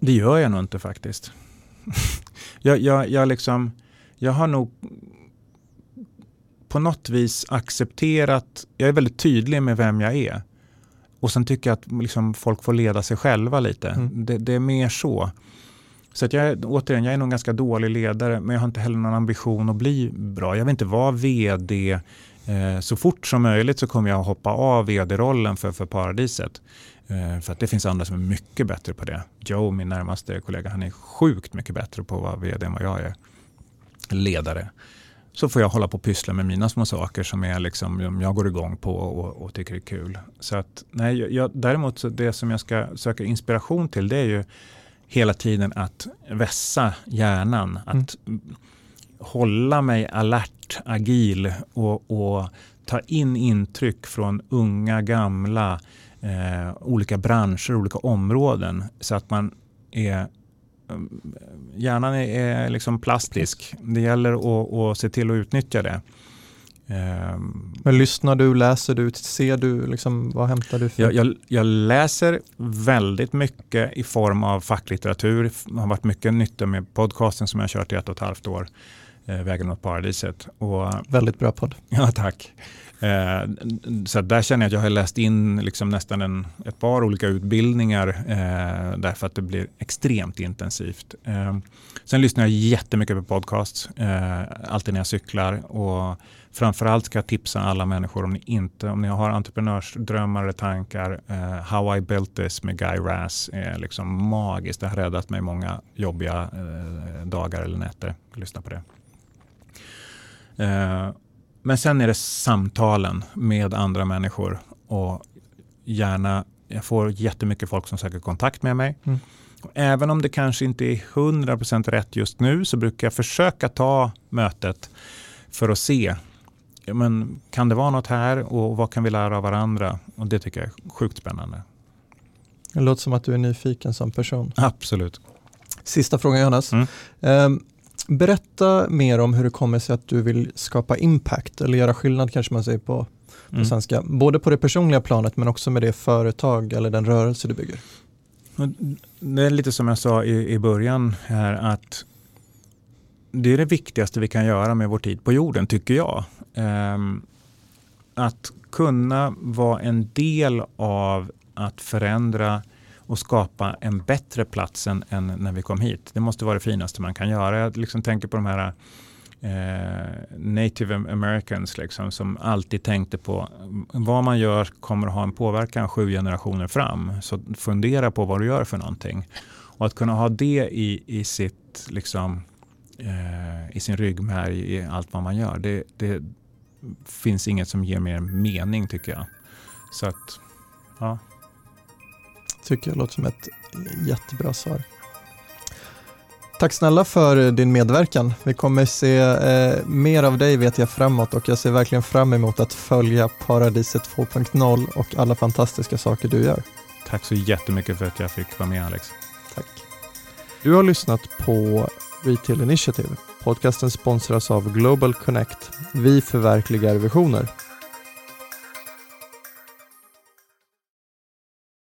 Det gör jag nog inte faktiskt. jag, jag, jag, liksom, jag har nog på något vis accepterat, jag är väldigt tydlig med vem jag är. Och sen tycker jag att liksom folk får leda sig själva lite. Mm. Det, det, är mer så. Så att jag, återigen, jag är nog en ganska dålig ledare men jag har inte heller någon ambition att bli bra. Jag vill inte vara vd. Eh, så fort som möjligt så kommer jag hoppa av vd-rollen för, för Paradiset. Eh, för att det finns andra som är mycket bättre på det. Joe, min närmaste kollega, han är sjukt mycket bättre på att vara vd än vad jag är. Ledare så får jag hålla på och pyssla med mina små saker som är liksom, jag går igång på och, och tycker är kul. Så att, nej, jag, däremot så det som jag ska söka inspiration till det är ju hela tiden att vässa hjärnan. Mm. Att hålla mig alert, agil och, och, ta in intryck från unga, gamla, eh, olika branscher, olika områden. Så att man är hjärnan är liksom plastisk. Det gäller att, att se till att utnyttja det. Ehm, Men lyssnar du, läser du, ser du, liksom, vad hämtar du? För? Jag, jag, jag, läser väldigt mycket i form av facklitteratur. Det har varit mycket nytta med podcasten som jag har kört i ett och ett halvt år, eh, Vägen mot paradiset. Och, väldigt bra podd. Ja, tack. Eh, så där känner jag att jag har läst in liksom nästan en, ett par olika utbildningar eh, därför att det blir extremt intensivt. Eh, sen lyssnar jag jättemycket på podcasts, eh, alltid när jag cyklar. Och framförallt ska jag tipsa alla människor om ni, inte, om ni har entreprenörsdrömmar eller tankar. Eh, How I built this med Guy Raz är liksom magiskt. Det har räddat mig många jobbiga eh, dagar eller nätter. Lyssna på det. Eh, men sen är det samtalen med andra människor och gärna, jag får jättemycket folk som söker kontakt med mig. Mm. Även om det kanske inte är 100% rätt just nu så brukar jag försöka ta mötet för att se men kan det vara något här och vad kan vi lära av varandra? Och Det tycker jag är sjukt spännande. Det låter som att du är nyfiken som person. Absolut. Sista frågan Johannes. Mm. Um, Berätta mer om hur det kommer sig att du vill skapa impact eller göra skillnad kanske man säger på, på mm. svenska. Både på det personliga planet men också med det företag eller den rörelse du bygger. Det är lite som jag sa i, i början här att det är det viktigaste vi kan göra med vår tid på jorden tycker jag. Um, att kunna vara en del av att förändra och skapa en bättre plats än, än, när vi kom hit. Det måste vara det finaste man kan göra. Jag liksom tänker på de här eh, native americans liksom, som alltid tänkte på vad man gör kommer att ha en påverkan sju generationer fram. Så fundera på vad du gör för någonting. Och att kunna ha det i, i, sitt, liksom, eh, i sin ryggmärg i allt vad man gör. Det, det finns inget som ger mer mening tycker jag. Så att, ja tycker jag låter som ett jättebra svar. Tack snälla för din medverkan. Vi kommer se eh, mer av dig vet jag framåt och jag ser verkligen fram emot att följa Paradiset 2.0 och alla fantastiska saker du gör. Tack så jättemycket för att jag fick vara med Alex. Tack. Du har lyssnat på Retail Initiative. Podcasten sponsras av Global Connect. Vi förverkligar visioner.